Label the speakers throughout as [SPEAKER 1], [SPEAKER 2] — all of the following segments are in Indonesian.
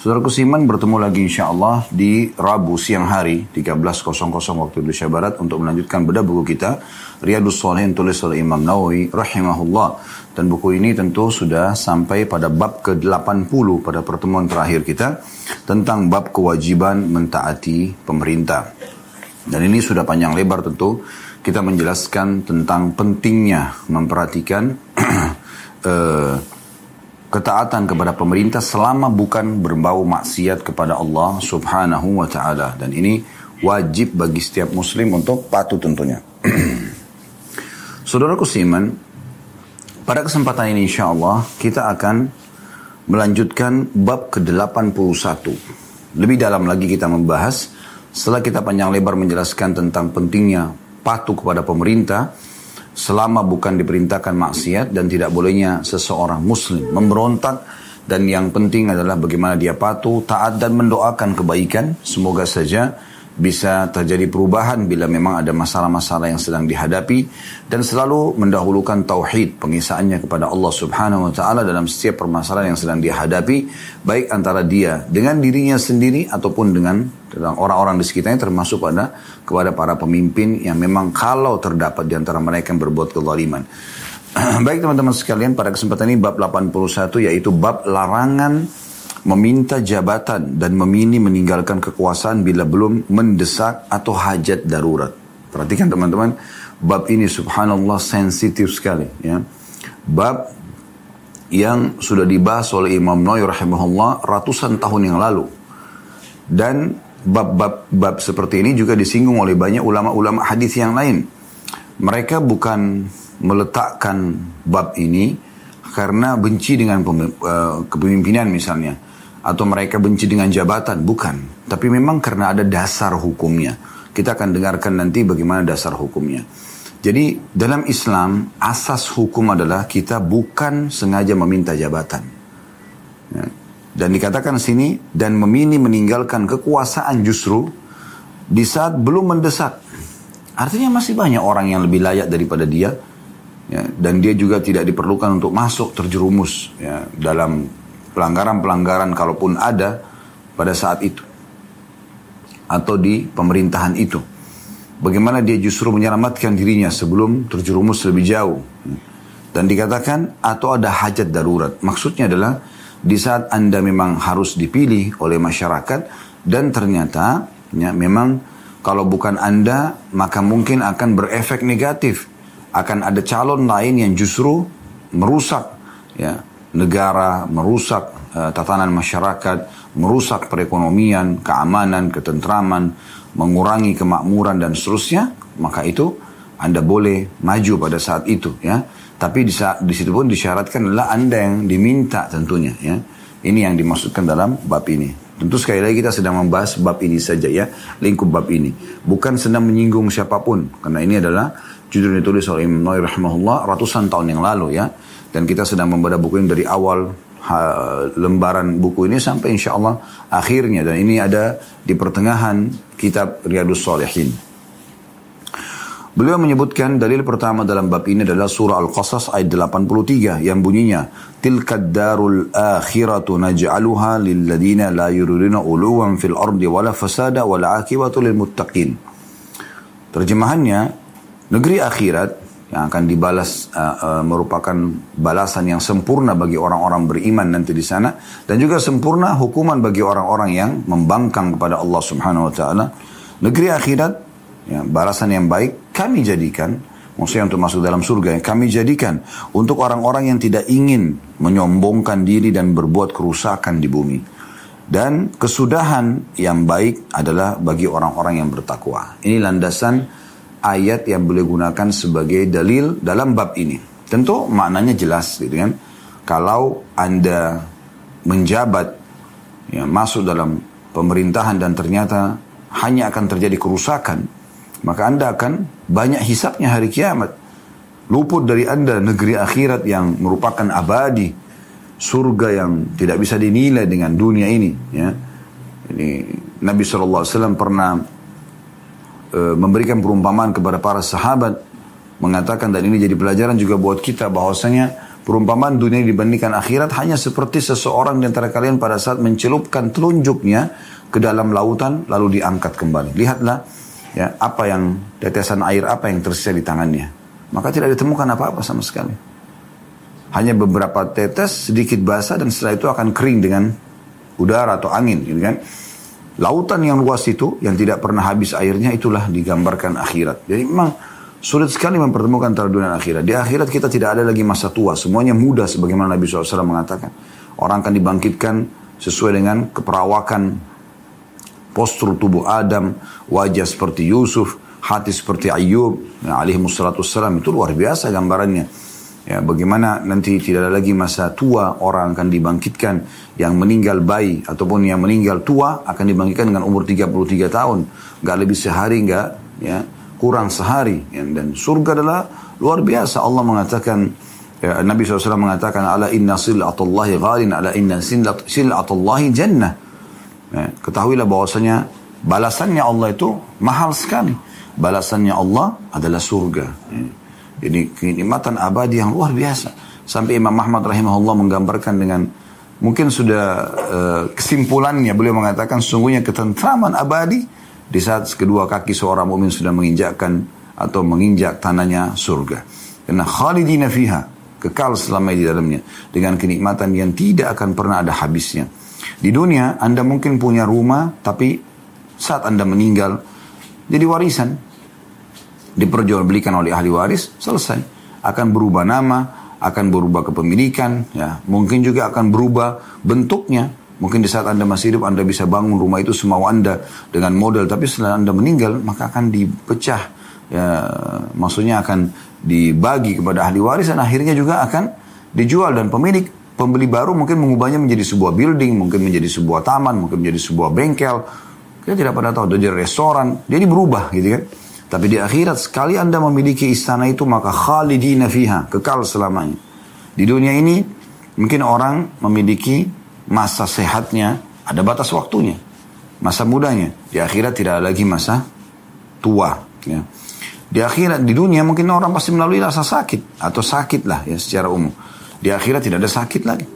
[SPEAKER 1] Saudara Kusiman bertemu lagi insya Allah di Rabu siang hari 13.00 waktu Indonesia Barat untuk melanjutkan bedah buku kita Riyadus Salihin tulis oleh Imam Nawawi rahimahullah. Dan buku ini tentu sudah sampai pada bab ke-80 pada pertemuan terakhir kita tentang bab kewajiban mentaati pemerintah. Dan ini sudah panjang lebar tentu kita menjelaskan tentang pentingnya memperhatikan uh, ketaatan kepada pemerintah selama bukan berbau maksiat kepada Allah Subhanahu wa taala dan ini wajib bagi setiap muslim untuk patuh tentunya. Saudaraku Siman, pada kesempatan ini insya Allah kita akan melanjutkan bab ke-81. Lebih dalam lagi kita membahas setelah kita panjang lebar menjelaskan tentang pentingnya patuh kepada pemerintah, selama bukan diperintahkan maksiat dan tidak bolehnya seseorang muslim memberontak dan yang penting adalah bagaimana dia patuh, taat dan mendoakan kebaikan. Semoga saja bisa terjadi perubahan bila memang ada masalah-masalah yang sedang dihadapi dan selalu mendahulukan tauhid pengisaannya kepada Allah Subhanahu wa taala dalam setiap permasalahan yang sedang dihadapi baik antara dia dengan dirinya sendiri ataupun dengan orang-orang di sekitarnya termasuk pada kepada para pemimpin yang memang kalau terdapat di antara mereka yang berbuat kezaliman. baik teman-teman sekalian pada kesempatan ini bab 81 yaitu bab larangan meminta jabatan dan memilih meninggalkan kekuasaan bila belum mendesak atau hajat darurat. Perhatikan teman-teman, bab ini subhanallah sensitif sekali ya. Bab yang sudah dibahas oleh Imam Nawawi rahimahullah ratusan tahun yang lalu. Dan bab-bab bab seperti ini juga disinggung oleh banyak ulama-ulama hadis yang lain. Mereka bukan meletakkan bab ini karena benci dengan eh, kepemimpinan misalnya atau mereka benci dengan jabatan, bukan. Tapi memang karena ada dasar hukumnya. Kita akan dengarkan nanti bagaimana dasar hukumnya. Jadi dalam Islam asas hukum adalah kita bukan sengaja meminta jabatan. Ya. Dan dikatakan sini dan memilih meninggalkan kekuasaan justru di saat belum mendesak. Artinya masih banyak orang yang lebih layak daripada dia. Ya, dan dia juga tidak diperlukan untuk masuk terjerumus ya, dalam pelanggaran-pelanggaran kalaupun ada pada saat itu atau di pemerintahan itu. Bagaimana dia justru menyelamatkan dirinya sebelum terjerumus lebih jauh. Dan dikatakan atau ada hajat darurat. Maksudnya adalah di saat Anda memang harus dipilih oleh masyarakat dan ternyata ya, memang kalau bukan Anda maka mungkin akan berefek negatif. Akan ada calon lain yang justru merusak ya negara, merusak uh, tatanan masyarakat, merusak perekonomian, keamanan, ketentraman, mengurangi kemakmuran dan seterusnya, maka itu Anda boleh maju pada saat itu ya. Tapi di, saat, di situ pun disyaratkan adalah Anda yang diminta tentunya ya. Ini yang dimaksudkan dalam bab ini. Tentu sekali lagi kita sedang membahas bab ini saja ya, lingkup bab ini. Bukan sedang menyinggung siapa pun, karena ini adalah judul ditulis oleh Imam Nawawi rahimahullah ratusan tahun yang lalu ya dan kita sedang membaca buku ini dari awal lembaran buku ini sampai insya Allah akhirnya dan ini ada di pertengahan kitab Riyadus Salihin. Beliau menyebutkan dalil pertama dalam bab ini adalah surah Al-Qasas ayat 83 yang bunyinya Tilkad darul akhiratu naj'aluha lilladina la yuriduna uluwan fil ardi wala fasada wala akibatu lil muttaqin. Terjemahannya negeri akhirat yang akan dibalas uh, uh, merupakan balasan yang sempurna bagi orang-orang beriman nanti di sana dan juga sempurna hukuman bagi orang-orang yang membangkang kepada Allah Subhanahu wa taala. Negeri akhirat ya, balasan yang baik kami jadikan maksudnya untuk masuk dalam surga yang kami jadikan untuk orang-orang yang tidak ingin menyombongkan diri dan berbuat kerusakan di bumi. Dan kesudahan yang baik adalah bagi orang-orang yang bertakwa. Ini landasan ayat yang boleh gunakan sebagai dalil dalam bab ini. Tentu maknanya jelas gitu kan. Kalau Anda menjabat ya, masuk dalam pemerintahan dan ternyata hanya akan terjadi kerusakan, maka Anda akan banyak hisapnya hari kiamat. Luput dari Anda negeri akhirat yang merupakan abadi, surga yang tidak bisa dinilai dengan dunia ini. Ya. Ini Nabi SAW pernah e, memberikan perumpamaan kepada para sahabat mengatakan dan ini jadi pelajaran juga buat kita bahwasanya Perumpamaan dunia dibandingkan akhirat hanya seperti seseorang di antara kalian pada saat mencelupkan telunjuknya ke dalam lautan lalu diangkat kembali. Lihatlah ya apa yang tetesan air apa yang tersisa di tangannya. Maka tidak ditemukan apa-apa sama sekali. Hanya beberapa tetes sedikit basah dan setelah itu akan kering dengan udara atau angin gitu kan. Lautan yang luas itu yang tidak pernah habis airnya itulah digambarkan akhirat. Jadi memang Sulit sekali mempertemukan antara dunia dan akhirat. Di akhirat kita tidak ada lagi masa tua. Semuanya muda sebagaimana Nabi SAW mengatakan. Orang akan dibangkitkan sesuai dengan keperawakan postur tubuh Adam, wajah seperti Yusuf, hati seperti Ayub, ya, alaihi itu luar biasa gambarannya. Ya, bagaimana nanti tidak ada lagi masa tua orang akan dibangkitkan yang meninggal bayi ataupun yang meninggal tua akan dibangkitkan dengan umur 33 tahun. Gak lebih sehari gak ya kurang sehari. Dan surga adalah luar biasa. Allah mengatakan ya, Nabi SAW mengatakan ala inna silatullahi ghalin ala inna silatullahi jannah. Ya, ketahuilah bahwasanya balasannya Allah itu mahal sekali. Balasannya Allah adalah surga. Ya. Jadi kenikmatan abadi yang luar biasa sampai Imam Ahmad rahimahullah menggambarkan dengan mungkin sudah uh, kesimpulannya beliau mengatakan sungguhnya ketentraman abadi di saat kedua kaki seorang mukmin sudah menginjakkan atau menginjak tanahnya surga. Karena khalidina fiha, kekal selama di dalamnya dengan kenikmatan yang tidak akan pernah ada habisnya. Di dunia Anda mungkin punya rumah tapi saat Anda meninggal jadi warisan diperjualbelikan oleh ahli waris selesai akan berubah nama akan berubah kepemilikan ya mungkin juga akan berubah bentuknya Mungkin di saat Anda masih hidup, Anda bisa bangun rumah itu semau Anda dengan model. Tapi setelah Anda meninggal, maka akan dipecah. Ya, maksudnya akan dibagi kepada ahli waris dan akhirnya juga akan dijual. Dan pemilik, pembeli baru mungkin mengubahnya menjadi sebuah building, mungkin menjadi sebuah taman, mungkin menjadi sebuah bengkel. Kita tidak pernah tahu, jadi restoran. Jadi berubah gitu kan. Tapi di akhirat sekali Anda memiliki istana itu maka khalidina fiha, kekal selamanya. Di dunia ini mungkin orang memiliki masa sehatnya ada batas waktunya. Masa mudanya. Di akhirat tidak ada lagi masa tua. Ya. Di akhirat, di dunia mungkin orang pasti melalui rasa sakit. Atau sakit lah ya secara umum. Di akhirat tidak ada sakit lagi.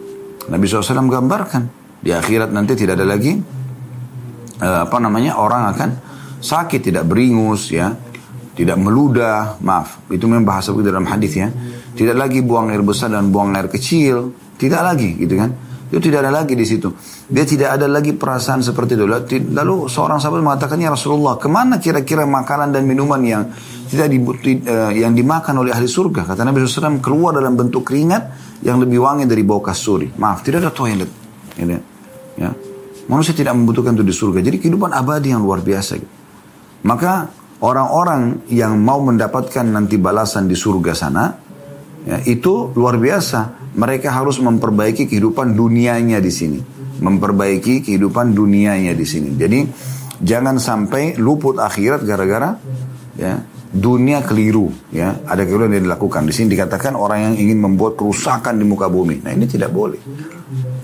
[SPEAKER 1] Nabi SAW gambarkan. Di akhirat nanti tidak ada lagi uh, apa namanya orang akan sakit tidak beringus ya tidak meludah maaf itu memang bahasa dalam hadis ya tidak lagi buang air besar dan buang air kecil tidak lagi gitu kan itu tidak ada lagi di situ. Dia tidak ada lagi perasaan seperti itu. Lalu seorang sahabat mengatakan, ya Rasulullah, ke mana kira-kira makanan dan minuman yang tidak di, uh, yang dimakan oleh ahli surga? Kata Nabi SAW, keluar dalam bentuk keringat yang lebih wangi dari bau kasuri. Maaf, tidak ada toilet. Ini, ya. Manusia tidak membutuhkan itu di surga. Jadi kehidupan abadi yang luar biasa. Gitu. Maka orang-orang yang mau mendapatkan nanti balasan di surga sana, ya, itu luar biasa mereka harus memperbaiki kehidupan dunianya di sini. Memperbaiki kehidupan dunianya di sini. Jadi jangan sampai luput akhirat gara-gara ya dunia keliru ya ada keliru yang dilakukan di sini dikatakan orang yang ingin membuat kerusakan di muka bumi nah ini tidak boleh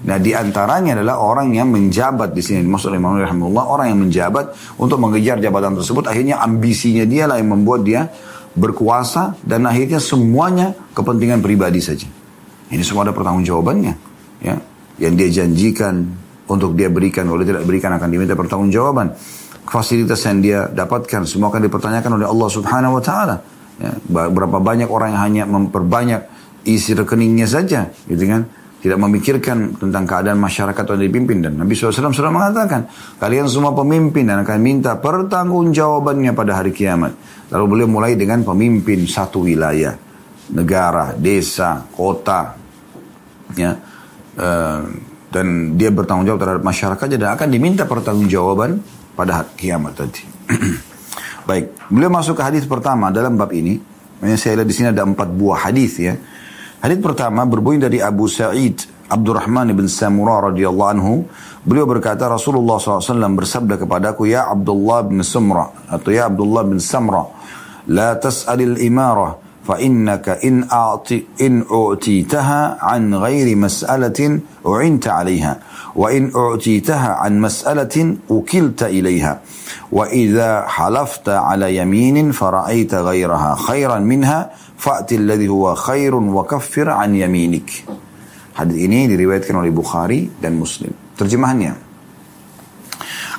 [SPEAKER 1] nah di antaranya adalah orang yang menjabat di sini maksud Imam Rahimahullah orang yang menjabat untuk mengejar jabatan tersebut akhirnya ambisinya dia lah yang membuat dia berkuasa dan akhirnya semuanya kepentingan pribadi saja ini semua ada pertanggungjawabannya. Ya. Yang dia janjikan untuk dia berikan, oleh tidak berikan akan diminta pertanggungjawaban. Fasilitas yang dia dapatkan semua akan dipertanyakan oleh Allah Subhanahu Wa Taala. Ya. Berapa banyak orang yang hanya memperbanyak isi rekeningnya saja, gitu kan? Tidak memikirkan tentang keadaan masyarakat yang dipimpin dan Nabi SAW sudah mengatakan kalian semua pemimpin dan akan minta pertanggungjawabannya pada hari kiamat. Lalu beliau mulai dengan pemimpin satu wilayah, negara, desa, kota, ya uh, dan dia bertanggung jawab terhadap masyarakat dan akan diminta pertanggungjawaban pada kiamat tadi. Baik, beliau masuk ke hadis pertama dalam bab ini. Saya lihat di sini ada empat buah hadis ya. Hadis pertama berbunyi dari Abu Sa'id Abdurrahman bin Samurah radhiyallahu anhu. Beliau berkata Rasulullah SAW bersabda kepadaku ya Abdullah bin Samra atau ya Abdullah bin Samra, la tas'alil imarah fa innaka in a'ti in u'titaha an ghairi mas'alatin u'inta wa in u'titaha an mas'alatin ukilta ilaiha wa idza halafta ala yaminin fara'aita ghairaha khairan minha fa'ti alladhi huwa khairun wa kaffir an yaminik hadis ini diriwayatkan oleh Bukhari dan Muslim terjemahannya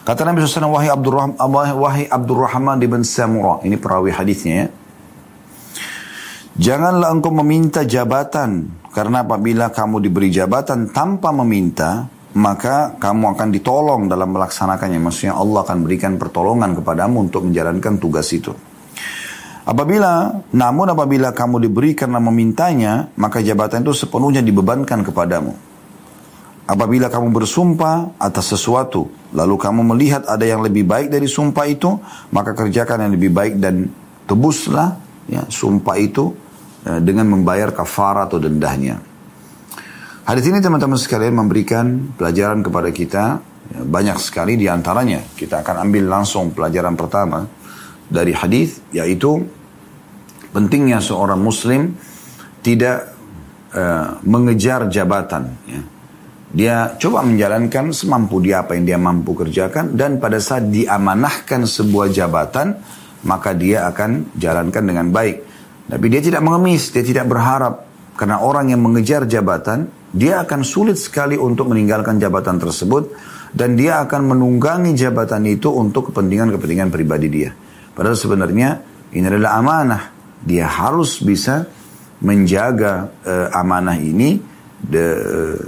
[SPEAKER 1] Kata Nabi Sallallahu Alaihi Wasallam wahai Abdurrahman bin Samurah. Ini perawi hadisnya ya. Janganlah engkau meminta jabatan. Karena apabila kamu diberi jabatan tanpa meminta, maka kamu akan ditolong dalam melaksanakannya. Maksudnya Allah akan berikan pertolongan kepadamu untuk menjalankan tugas itu. Apabila, namun apabila kamu diberi karena memintanya, maka jabatan itu sepenuhnya dibebankan kepadamu. Apabila kamu bersumpah atas sesuatu, lalu kamu melihat ada yang lebih baik dari sumpah itu, maka kerjakan yang lebih baik dan tebuslah ya, sumpah itu ya, dengan membayar kafar atau dendahnya. Hadis ini teman-teman sekalian memberikan pelajaran kepada kita ya, banyak sekali di antaranya. Kita akan ambil langsung pelajaran pertama dari hadis yaitu pentingnya seorang muslim tidak uh, mengejar jabatan ya. Dia coba menjalankan semampu dia apa yang dia mampu kerjakan dan pada saat diamanahkan sebuah jabatan maka dia akan jalankan dengan baik. Tapi dia tidak mengemis, dia tidak berharap karena orang yang mengejar jabatan dia akan sulit sekali untuk meninggalkan jabatan tersebut dan dia akan menunggangi jabatan itu untuk kepentingan-kepentingan pribadi dia. Padahal sebenarnya ini adalah amanah. Dia harus bisa menjaga uh, amanah ini, de,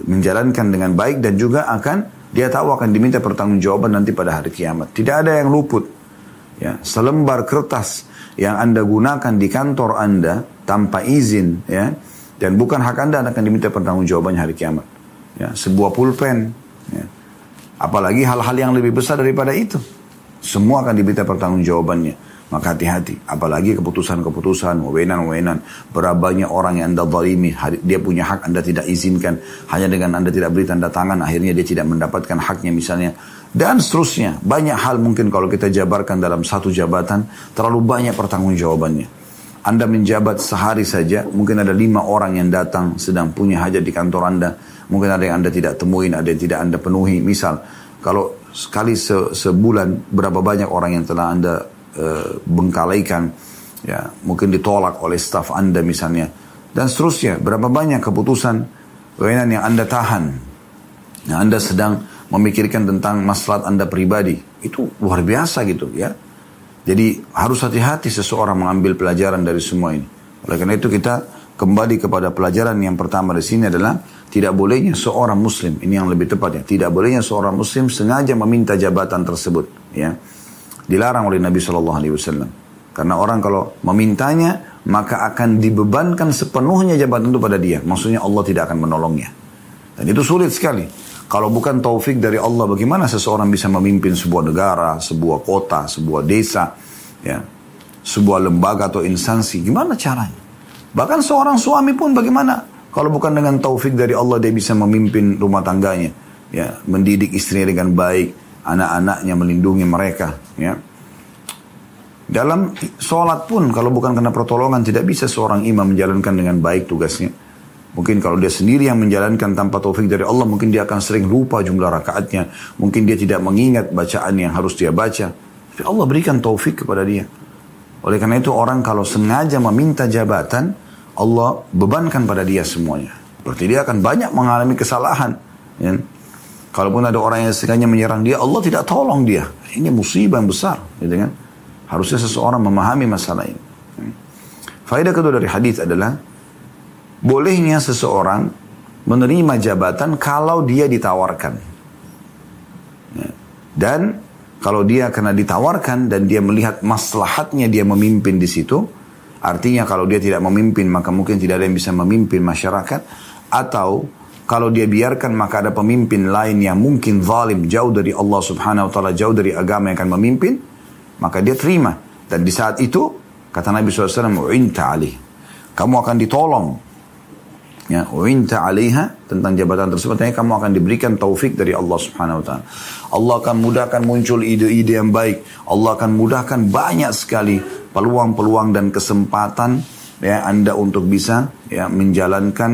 [SPEAKER 1] menjalankan dengan baik dan juga akan dia tahu akan diminta pertanggungjawaban nanti pada hari kiamat. Tidak ada yang luput. Ya, selembar kertas yang Anda gunakan di kantor Anda tanpa izin ya dan bukan hak anda, akan diminta pertanggungjawabannya hari kiamat. Ya, sebuah pulpen. Ya. Apalagi hal-hal yang lebih besar daripada itu. Semua akan diminta pertanggungjawabannya. Maka hati-hati. Apalagi keputusan-keputusan, wewenan-wewenan. Berapa banyak orang yang anda zalimi. Dia punya hak anda tidak izinkan. Hanya dengan anda tidak beri tanda tangan. Akhirnya dia tidak mendapatkan haknya misalnya. Dan seterusnya. Banyak hal mungkin kalau kita jabarkan dalam satu jabatan. Terlalu banyak pertanggungjawabannya. Anda menjabat sehari saja, mungkin ada lima orang yang datang sedang punya hajat di kantor Anda. Mungkin ada yang Anda tidak temuin, ada yang tidak Anda penuhi. Misal, kalau sekali se sebulan berapa banyak orang yang telah Anda uh, bengkalaikan, ya mungkin ditolak oleh staf Anda misalnya. Dan seterusnya, berapa banyak keputusan yang Anda tahan. Yang Anda sedang memikirkan tentang masalah Anda pribadi. Itu luar biasa gitu ya. Jadi harus hati-hati seseorang mengambil pelajaran dari semua ini. Oleh karena itu kita kembali kepada pelajaran yang pertama di sini adalah tidak bolehnya seorang muslim, ini yang lebih tepatnya, tidak bolehnya seorang muslim sengaja meminta jabatan tersebut. Ya. Dilarang oleh Nabi Shallallahu Alaihi Wasallam. Karena orang kalau memintanya, maka akan dibebankan sepenuhnya jabatan itu pada dia. Maksudnya Allah tidak akan menolongnya. Dan itu sulit sekali. Kalau bukan taufik dari Allah, bagaimana seseorang bisa memimpin sebuah negara, sebuah kota, sebuah desa, ya, sebuah lembaga atau instansi? Gimana caranya? Bahkan seorang suami pun bagaimana? Kalau bukan dengan taufik dari Allah dia bisa memimpin rumah tangganya, ya, mendidik istrinya dengan baik, anak-anaknya melindungi mereka, ya. Dalam sholat pun kalau bukan karena pertolongan tidak bisa seorang imam menjalankan dengan baik tugasnya. Mungkin kalau dia sendiri yang menjalankan tanpa taufik dari Allah, mungkin dia akan sering lupa jumlah rakaatnya. Mungkin dia tidak mengingat bacaan yang harus dia baca. Tapi Allah berikan taufik kepada dia. Oleh karena itu orang kalau sengaja meminta jabatan, Allah bebankan pada dia semuanya. Berarti dia akan banyak mengalami kesalahan. Ya. Kalaupun ada orang yang sengaja menyerang dia, Allah tidak tolong dia. Ini musibah yang besar. Gitu kan? Harusnya seseorang memahami masalah ini. Faedah kedua dari hadis adalah bolehnya seseorang menerima jabatan kalau dia ditawarkan. Ya. Dan kalau dia karena ditawarkan dan dia melihat maslahatnya dia memimpin di situ, artinya kalau dia tidak memimpin maka mungkin tidak ada yang bisa memimpin masyarakat, atau kalau dia biarkan maka ada pemimpin lain yang mungkin zalim jauh dari Allah subhanahu wa ta'ala, jauh dari agama yang akan memimpin, maka dia terima. Dan di saat itu, kata Nabi SAW, Kamu akan ditolong ya uinta alaiha tentang jabatan tersebut ya, kamu akan diberikan taufik dari Allah Subhanahu wa taala. Allah akan mudahkan muncul ide-ide yang baik. Allah akan mudahkan banyak sekali peluang-peluang dan kesempatan ya Anda untuk bisa ya menjalankan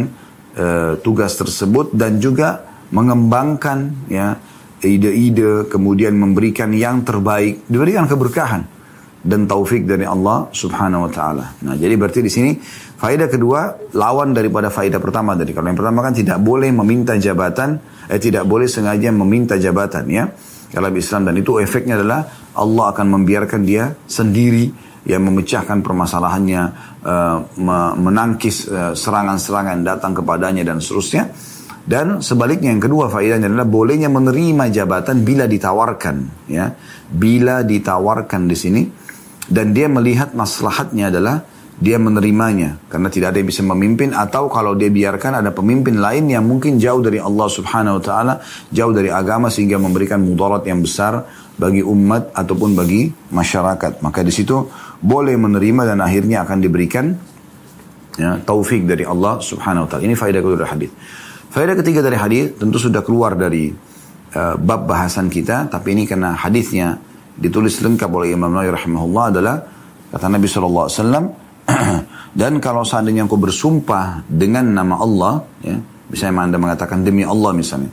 [SPEAKER 1] uh, tugas tersebut dan juga mengembangkan ya ide-ide, kemudian memberikan yang terbaik, diberikan keberkahan dan taufik dari Allah Subhanahu wa taala. Nah, jadi berarti di sini faedah kedua lawan daripada faedah pertama tadi. Kalau yang pertama kan tidak boleh meminta jabatan, eh tidak boleh sengaja meminta jabatan ya. Dalam Islam dan itu efeknya adalah Allah akan membiarkan dia sendiri yang memecahkan permasalahannya, uh, menangkis uh, serangan-serangan datang kepadanya dan seterusnya. Dan sebaliknya yang kedua faedahnya adalah bolehnya menerima jabatan bila ditawarkan, ya, bila ditawarkan di sini dan dia melihat maslahatnya adalah dia menerimanya karena tidak ada yang bisa memimpin atau kalau dia biarkan ada pemimpin lain yang mungkin jauh dari Allah Subhanahu wa taala, jauh dari agama sehingga memberikan mudarat yang besar bagi umat ataupun bagi masyarakat. Maka di situ boleh menerima dan akhirnya akan diberikan ya, taufik dari Allah Subhanahu wa taala. Ini faedah kedua dari hadis. Faedah ketiga dari hadis tentu sudah keluar dari uh, bab bahasan kita, tapi ini karena hadisnya ditulis lengkap oleh Imam Nawawi rahimahullah adalah kata Nabi SAW dan kalau seandainya engkau bersumpah dengan nama Allah, ya, misalnya anda mengatakan demi Allah misalnya,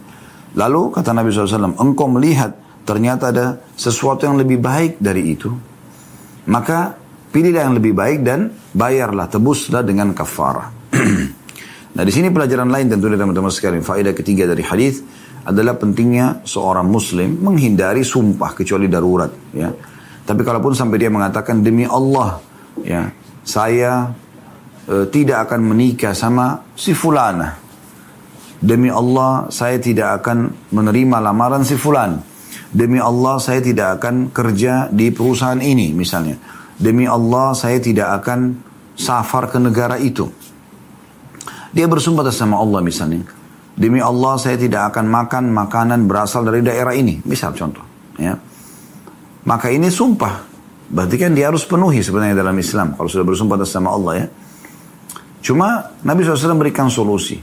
[SPEAKER 1] lalu kata Nabi SAW, engkau melihat ternyata ada sesuatu yang lebih baik dari itu, maka pilihlah yang lebih baik dan bayarlah, tebuslah dengan kafarah. Nah di sini pelajaran lain tentu dari teman-teman sekalian. Faedah ketiga dari hadis adalah pentingnya seorang muslim menghindari sumpah kecuali darurat. Ya. Tapi kalaupun sampai dia mengatakan demi Allah, ya saya e, tidak akan menikah sama si fulana. Demi Allah saya tidak akan menerima lamaran si fulan. Demi Allah saya tidak akan kerja di perusahaan ini misalnya. Demi Allah saya tidak akan safar ke negara itu. Dia bersumpah atas Allah misalnya. Demi Allah saya tidak akan makan makanan berasal dari daerah ini. Misal contoh. Ya. Maka ini sumpah. Berarti kan dia harus penuhi sebenarnya dalam Islam. Kalau sudah bersumpah atas nama Allah ya. Cuma Nabi SAW berikan solusi.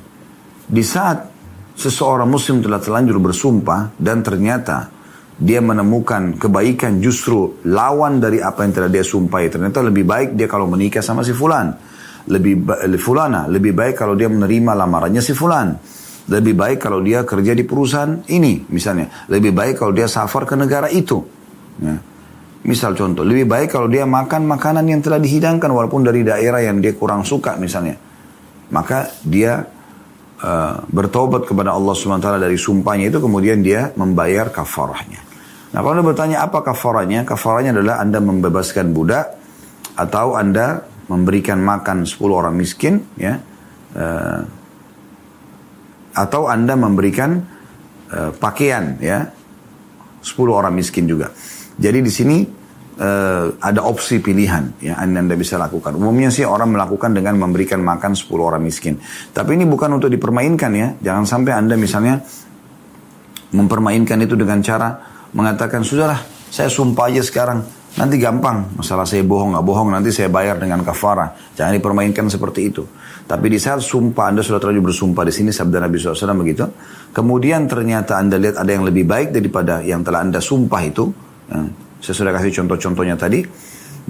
[SPEAKER 1] Di saat seseorang muslim telah terlanjur bersumpah dan ternyata dia menemukan kebaikan justru lawan dari apa yang telah dia sumpahi. Ternyata lebih baik dia kalau menikah sama si fulan lebih fulana lebih baik kalau dia menerima lamarannya si fulan lebih baik kalau dia kerja di perusahaan ini misalnya. Lebih baik kalau dia safar ke negara itu. Ya. misal contoh lebih baik kalau dia makan makanan yang telah dihidangkan walaupun dari daerah yang dia kurang suka misalnya. Maka dia uh, bertobat kepada Allah swt dari sumpahnya itu kemudian dia membayar kafarahnya. Nah kalau anda bertanya apa kafarahnya? Kafarahnya adalah anda membebaskan budak atau anda memberikan makan 10 orang miskin ya. Uh, atau Anda memberikan uh, pakaian ya 10 orang miskin juga. Jadi di sini uh, ada opsi pilihan ya anda, bisa lakukan. Umumnya sih orang melakukan dengan memberikan makan 10 orang miskin. Tapi ini bukan untuk dipermainkan ya. Jangan sampai Anda misalnya mempermainkan itu dengan cara mengatakan sudahlah saya sumpah aja sekarang Nanti gampang, masalah saya bohong nggak bohong, nanti saya bayar dengan kafara. Jangan dipermainkan seperti itu. Tapi di saat sumpah Anda sudah terlanjur bersumpah di sini sabda Nabi SAW begitu. Kemudian ternyata Anda lihat ada yang lebih baik daripada yang telah Anda sumpah itu. Ya, saya sudah kasih contoh-contohnya tadi.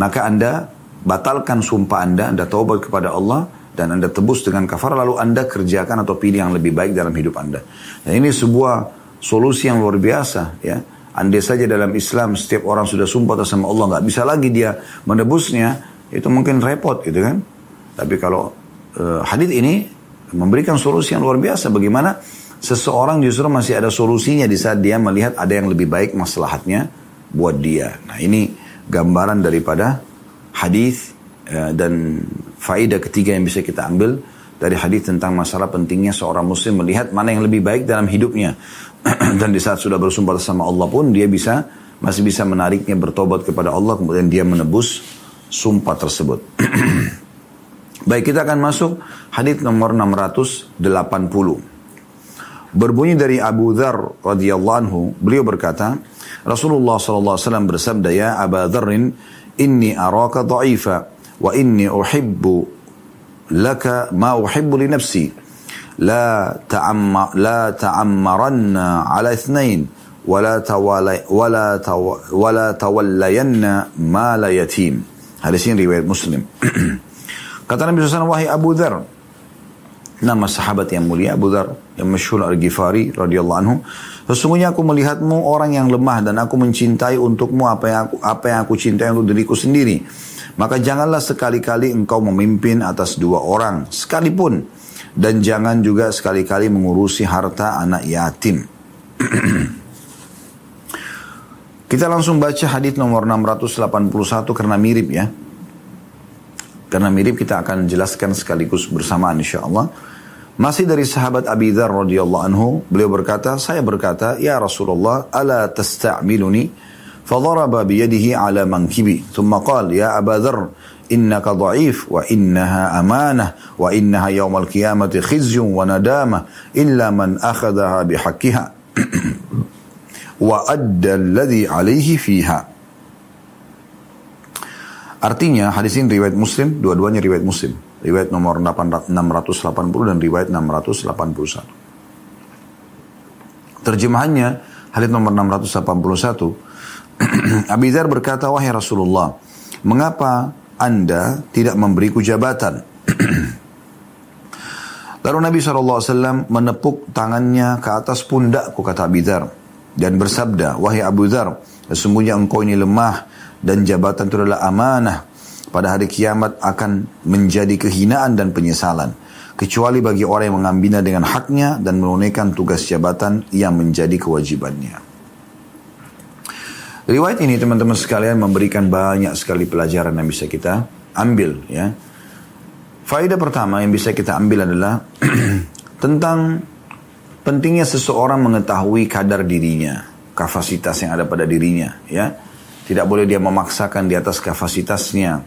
[SPEAKER 1] Maka Anda batalkan sumpah Anda, Anda taubat kepada Allah dan Anda tebus dengan kafara lalu Anda kerjakan atau pilih yang lebih baik dalam hidup Anda. Dan ini sebuah solusi yang luar biasa ya Andai saja dalam Islam setiap orang sudah sumpah atas sama Allah nggak bisa lagi dia menebusnya, itu mungkin repot gitu kan. Tapi kalau uh, hadis ini memberikan solusi yang luar biasa bagaimana seseorang justru masih ada solusinya di saat dia melihat ada yang lebih baik maslahatnya buat dia. Nah ini gambaran daripada hadis uh, dan faedah ketiga yang bisa kita ambil dari hadis tentang masalah pentingnya seorang muslim melihat mana yang lebih baik dalam hidupnya. dan di saat sudah bersumpah sama Allah pun dia bisa masih bisa menariknya bertobat kepada Allah kemudian dia menebus sumpah tersebut. Baik, kita akan masuk hadis nomor 680. Berbunyi dari Abu Dhar radhiyallahu anhu, beliau berkata, Rasulullah sallallahu alaihi wasallam bersabda, "Ya Abu Dzarrin, inni araka dha'ifa wa inni uhibbu laka ma uhibbu li nafsi. La ta'amma la ta'ammaranna 'ala ithnain ولا la tawala wa la taw, ini riwayat Muslim. kata Nabi SAW wahai Abu Dhar nama sahabat yang mulia Abu Dhar yang masyhur Al-Ghifari radhiyallahu anhu sesungguhnya aku melihatmu orang yang lemah dan aku mencintai untukmu apa yang aku apa yang aku cintai untuk diriku sendiri. Maka janganlah sekali-kali engkau memimpin atas dua orang sekalipun dan jangan juga sekali-kali mengurusi harta anak yatim. Kita langsung baca hadis nomor 681 karena mirip ya karena mirip kita akan jelaskan sekaligus bersamaan insya Allah. Masih dari sahabat Abi Dhar radhiyallahu anhu, beliau berkata, saya berkata, ya Rasulullah, ala tasta'miluni? فضرب بيده ya منكبي Dhar, innaka يا wa innaha amanah wa innaha أمانة وإنها يوم القيامة خزي وندامة إلا akhadaha أخذها wa وأدى الذي عليه Artinya hadis ini riwayat Muslim, dua-duanya riwayat Muslim. Riwayat nomor 680 dan riwayat 681. Terjemahannya, hadis nomor 681. Abi Dhar berkata, Wahai Rasulullah, mengapa anda tidak memberiku jabatan? Lalu Nabi SAW menepuk tangannya ke atas pundakku, kata Abi Dhar. Dan bersabda, Wahai Abu Dhar, sesungguhnya engkau ini lemah dan jabatan itu adalah amanah pada hari kiamat akan menjadi kehinaan dan penyesalan. Kecuali bagi orang yang mengambilnya dengan haknya dan menunaikan tugas jabatan yang menjadi kewajibannya. Riwayat ini teman-teman sekalian memberikan banyak sekali pelajaran yang bisa kita ambil ya. Faedah pertama yang bisa kita ambil adalah tentang pentingnya seseorang mengetahui kadar dirinya, kapasitas yang ada pada dirinya ya. Tidak boleh dia memaksakan di atas kapasitasnya.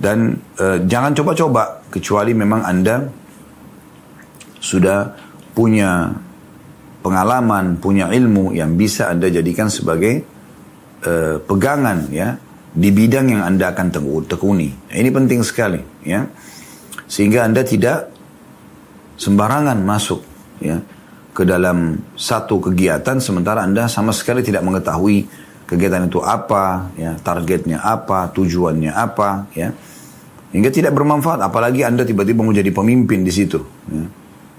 [SPEAKER 1] Dan e, jangan coba-coba kecuali memang Anda sudah punya pengalaman, punya ilmu yang bisa Anda jadikan sebagai e, pegangan ya di bidang yang Anda akan tekuni. Nah, ini penting sekali ya. Sehingga Anda tidak sembarangan masuk ya ke dalam satu kegiatan sementara Anda sama sekali tidak mengetahui kegiatan itu apa, ya, targetnya apa, tujuannya apa, ya. Hingga tidak bermanfaat, apalagi Anda tiba-tiba mau jadi pemimpin di situ. Ya.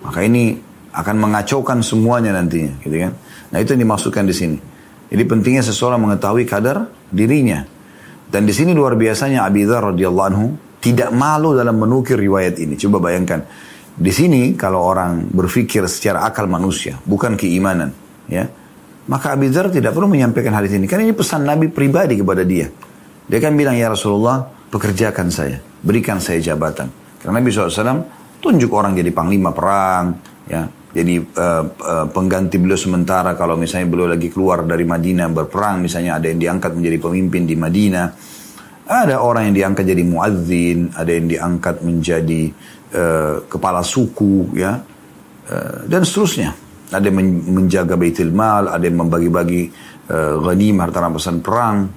[SPEAKER 1] Maka ini akan mengacaukan semuanya nantinya, gitu kan. Nah itu yang dimaksudkan di sini. Jadi pentingnya seseorang mengetahui kadar dirinya. Dan di sini luar biasanya Abi Dhar radhiyallahu anhu tidak malu dalam menukir riwayat ini. Coba bayangkan. Di sini kalau orang berpikir secara akal manusia, bukan keimanan, ya. Maka Abi Dhar tidak perlu menyampaikan hal ini. Karena ini pesan Nabi pribadi kepada dia. Dia kan bilang, ya Rasulullah, pekerjakan saya berikan saya jabatan. Karena Nabi SAW tunjuk orang jadi panglima perang, ya, jadi uh, uh, pengganti beliau sementara kalau misalnya beliau lagi keluar dari Madinah berperang, misalnya ada yang diangkat menjadi pemimpin di Madinah, ada orang yang diangkat jadi muadzin, ada yang diangkat menjadi uh, kepala suku, ya, uh, dan seterusnya. Ada yang menjaga baitul mal, ada yang membagi-bagi uh, ghanimah harta rampasan perang,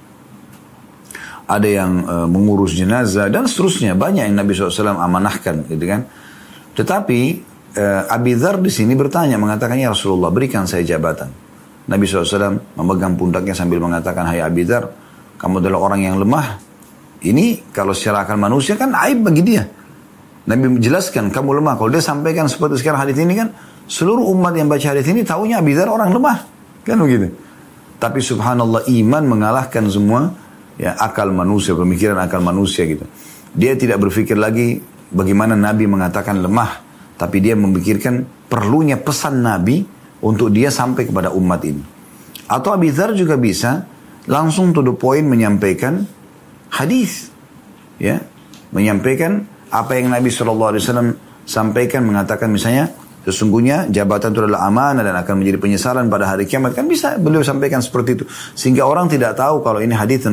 [SPEAKER 1] ada yang uh, mengurus jenazah dan seterusnya. Banyak yang Nabi SAW amanahkan gitu kan? Tetapi uh, Abi Dhar di sini bertanya mengatakan ya Rasulullah berikan saya jabatan. Nabi SAW memegang pundaknya sambil mengatakan hai Abi Dhar kamu adalah orang yang lemah. Ini kalau secara akal manusia kan aib bagi dia. Nabi menjelaskan kamu lemah. Kalau dia sampaikan seperti sekarang hadis ini kan seluruh umat yang baca hadis ini tahunya Abi Dhar orang lemah kan begitu tapi subhanallah iman mengalahkan semua ya akal manusia, pemikiran akal manusia gitu. Dia tidak berpikir lagi bagaimana Nabi mengatakan lemah, tapi dia memikirkan perlunya pesan Nabi untuk dia sampai kepada umat ini. Atau Abi Dhar juga bisa langsung to the point menyampaikan hadis, ya, menyampaikan apa yang Nabi Wasallam sampaikan mengatakan misalnya Sesungguhnya jabatan itu adalah amanah dan akan menjadi penyesalan pada hari kiamat. Kan bisa beliau sampaikan seperti itu. Sehingga orang tidak tahu kalau ini hadis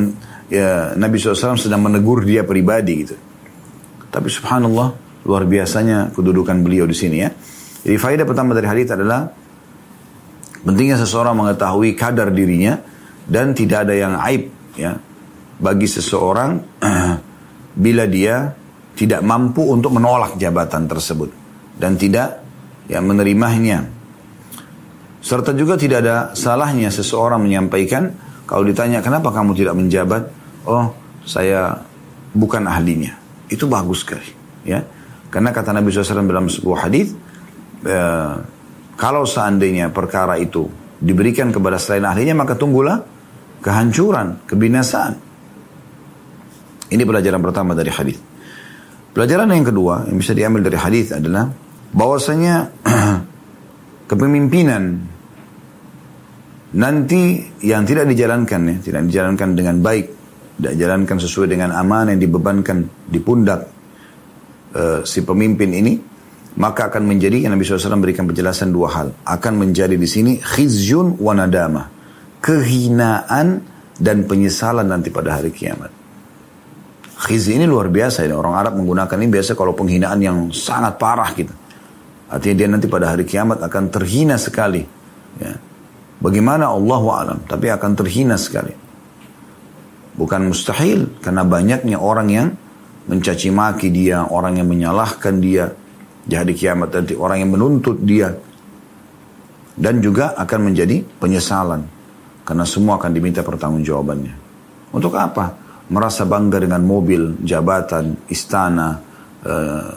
[SPEAKER 1] ya, Nabi SAW sedang menegur dia pribadi gitu. Tapi subhanallah luar biasanya kedudukan beliau di sini ya. Jadi faedah pertama dari hadis adalah pentingnya seseorang mengetahui kadar dirinya dan tidak ada yang aib ya bagi seseorang bila dia tidak mampu untuk menolak jabatan tersebut dan tidak yang menerimanya. Serta juga tidak ada salahnya seseorang menyampaikan kalau ditanya kenapa kamu tidak menjabat, oh saya bukan ahlinya. Itu bagus sekali, ya. Karena kata Nabi SAW dalam sebuah hadis, e, kalau seandainya perkara itu diberikan kepada selain ahlinya, maka tunggulah kehancuran, kebinasaan. Ini pelajaran pertama dari hadis. Pelajaran yang kedua yang bisa diambil dari hadis adalah bahwasanya kepemimpinan nanti yang tidak dijalankan ya, tidak dijalankan dengan baik, tidak dijalankan sesuai dengan amanah yang dibebankan di pundak uh, si pemimpin ini, maka akan menjadi Nabi SAW berikan penjelasan dua hal. Akan menjadi di sini khizyun wa nadama. Kehinaan dan penyesalan nanti pada hari kiamat. Khizy ini luar biasa ini. Orang Arab menggunakan ini biasa kalau penghinaan yang sangat parah gitu. Artinya dia nanti pada hari kiamat akan terhina sekali. Ya. Bagaimana Allah alam, tapi akan terhina sekali. Bukan mustahil, karena banyaknya orang yang mencaci maki dia, orang yang menyalahkan dia di hari kiamat nanti, orang yang menuntut dia. Dan juga akan menjadi penyesalan. Karena semua akan diminta pertanggungjawabannya. Untuk apa? Merasa bangga dengan mobil, jabatan, istana, Eh,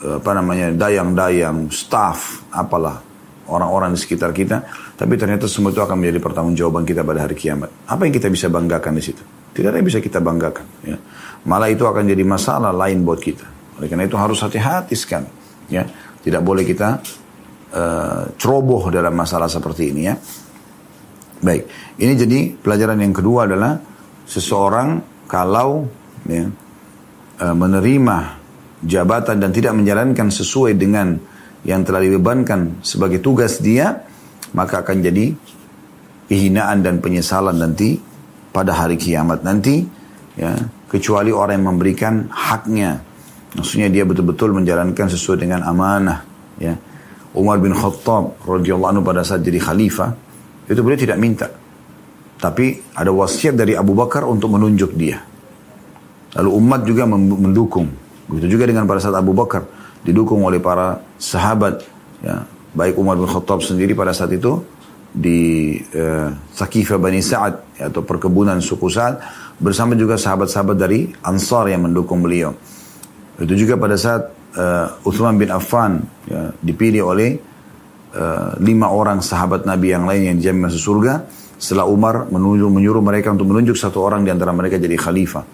[SPEAKER 1] apa namanya dayang-dayang, staff, apalah orang-orang di sekitar kita, tapi ternyata semua itu akan menjadi pertanggungjawaban kita pada hari kiamat. Apa yang kita bisa banggakan di situ? Tidak ada yang bisa kita banggakan. Ya. Malah itu akan jadi masalah lain buat kita. Oleh karena itu harus hati-hati sekali. Ya. Tidak boleh kita uh, ceroboh dalam masalah seperti ini ya. Baik, ini jadi pelajaran yang kedua adalah seseorang kalau ya, uh, menerima jabatan dan tidak menjalankan sesuai dengan yang telah dibebankan sebagai tugas dia, maka akan jadi kehinaan dan penyesalan nanti pada hari kiamat nanti, ya, kecuali orang yang memberikan haknya. Maksudnya dia betul-betul menjalankan sesuai dengan amanah, ya. Umar bin Khattab radhiyallahu anhu pada saat jadi khalifah, itu beliau tidak minta. Tapi ada wasiat dari Abu Bakar untuk menunjuk dia. Lalu umat juga mendukung. Begitu juga dengan pada saat Abu Bakar didukung oleh para sahabat, ya, baik Umar bin Khattab sendiri pada saat itu di uh, Sakifah Bani Sa'ad ya, atau perkebunan suku Sa'ad bersama juga sahabat-sahabat dari Ansar yang mendukung beliau. Itu juga pada saat uh, Uthman bin Affan ya, dipilih oleh uh, lima orang sahabat Nabi yang lain yang dijamin masuk surga. Setelah Umar menyuruh, menyuruh mereka untuk menunjuk satu orang di antara mereka jadi khalifah.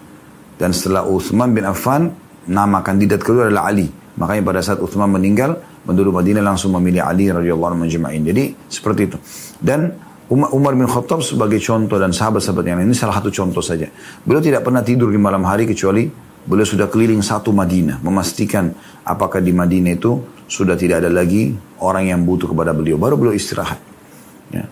[SPEAKER 1] Dan setelah Uthman bin Affan nama kandidat kedua adalah Ali. Makanya pada saat Uthman meninggal, penduduk Madinah langsung memilih Ali radhiyallahu anhu majma'in. Jadi seperti itu. Dan Umar bin Khattab sebagai contoh dan sahabat-sahabat yang lain ini salah satu contoh saja. Beliau tidak pernah tidur di malam hari kecuali beliau sudah keliling satu Madinah, memastikan apakah di Madinah itu sudah tidak ada lagi orang yang butuh kepada beliau. Baru beliau istirahat. Ya.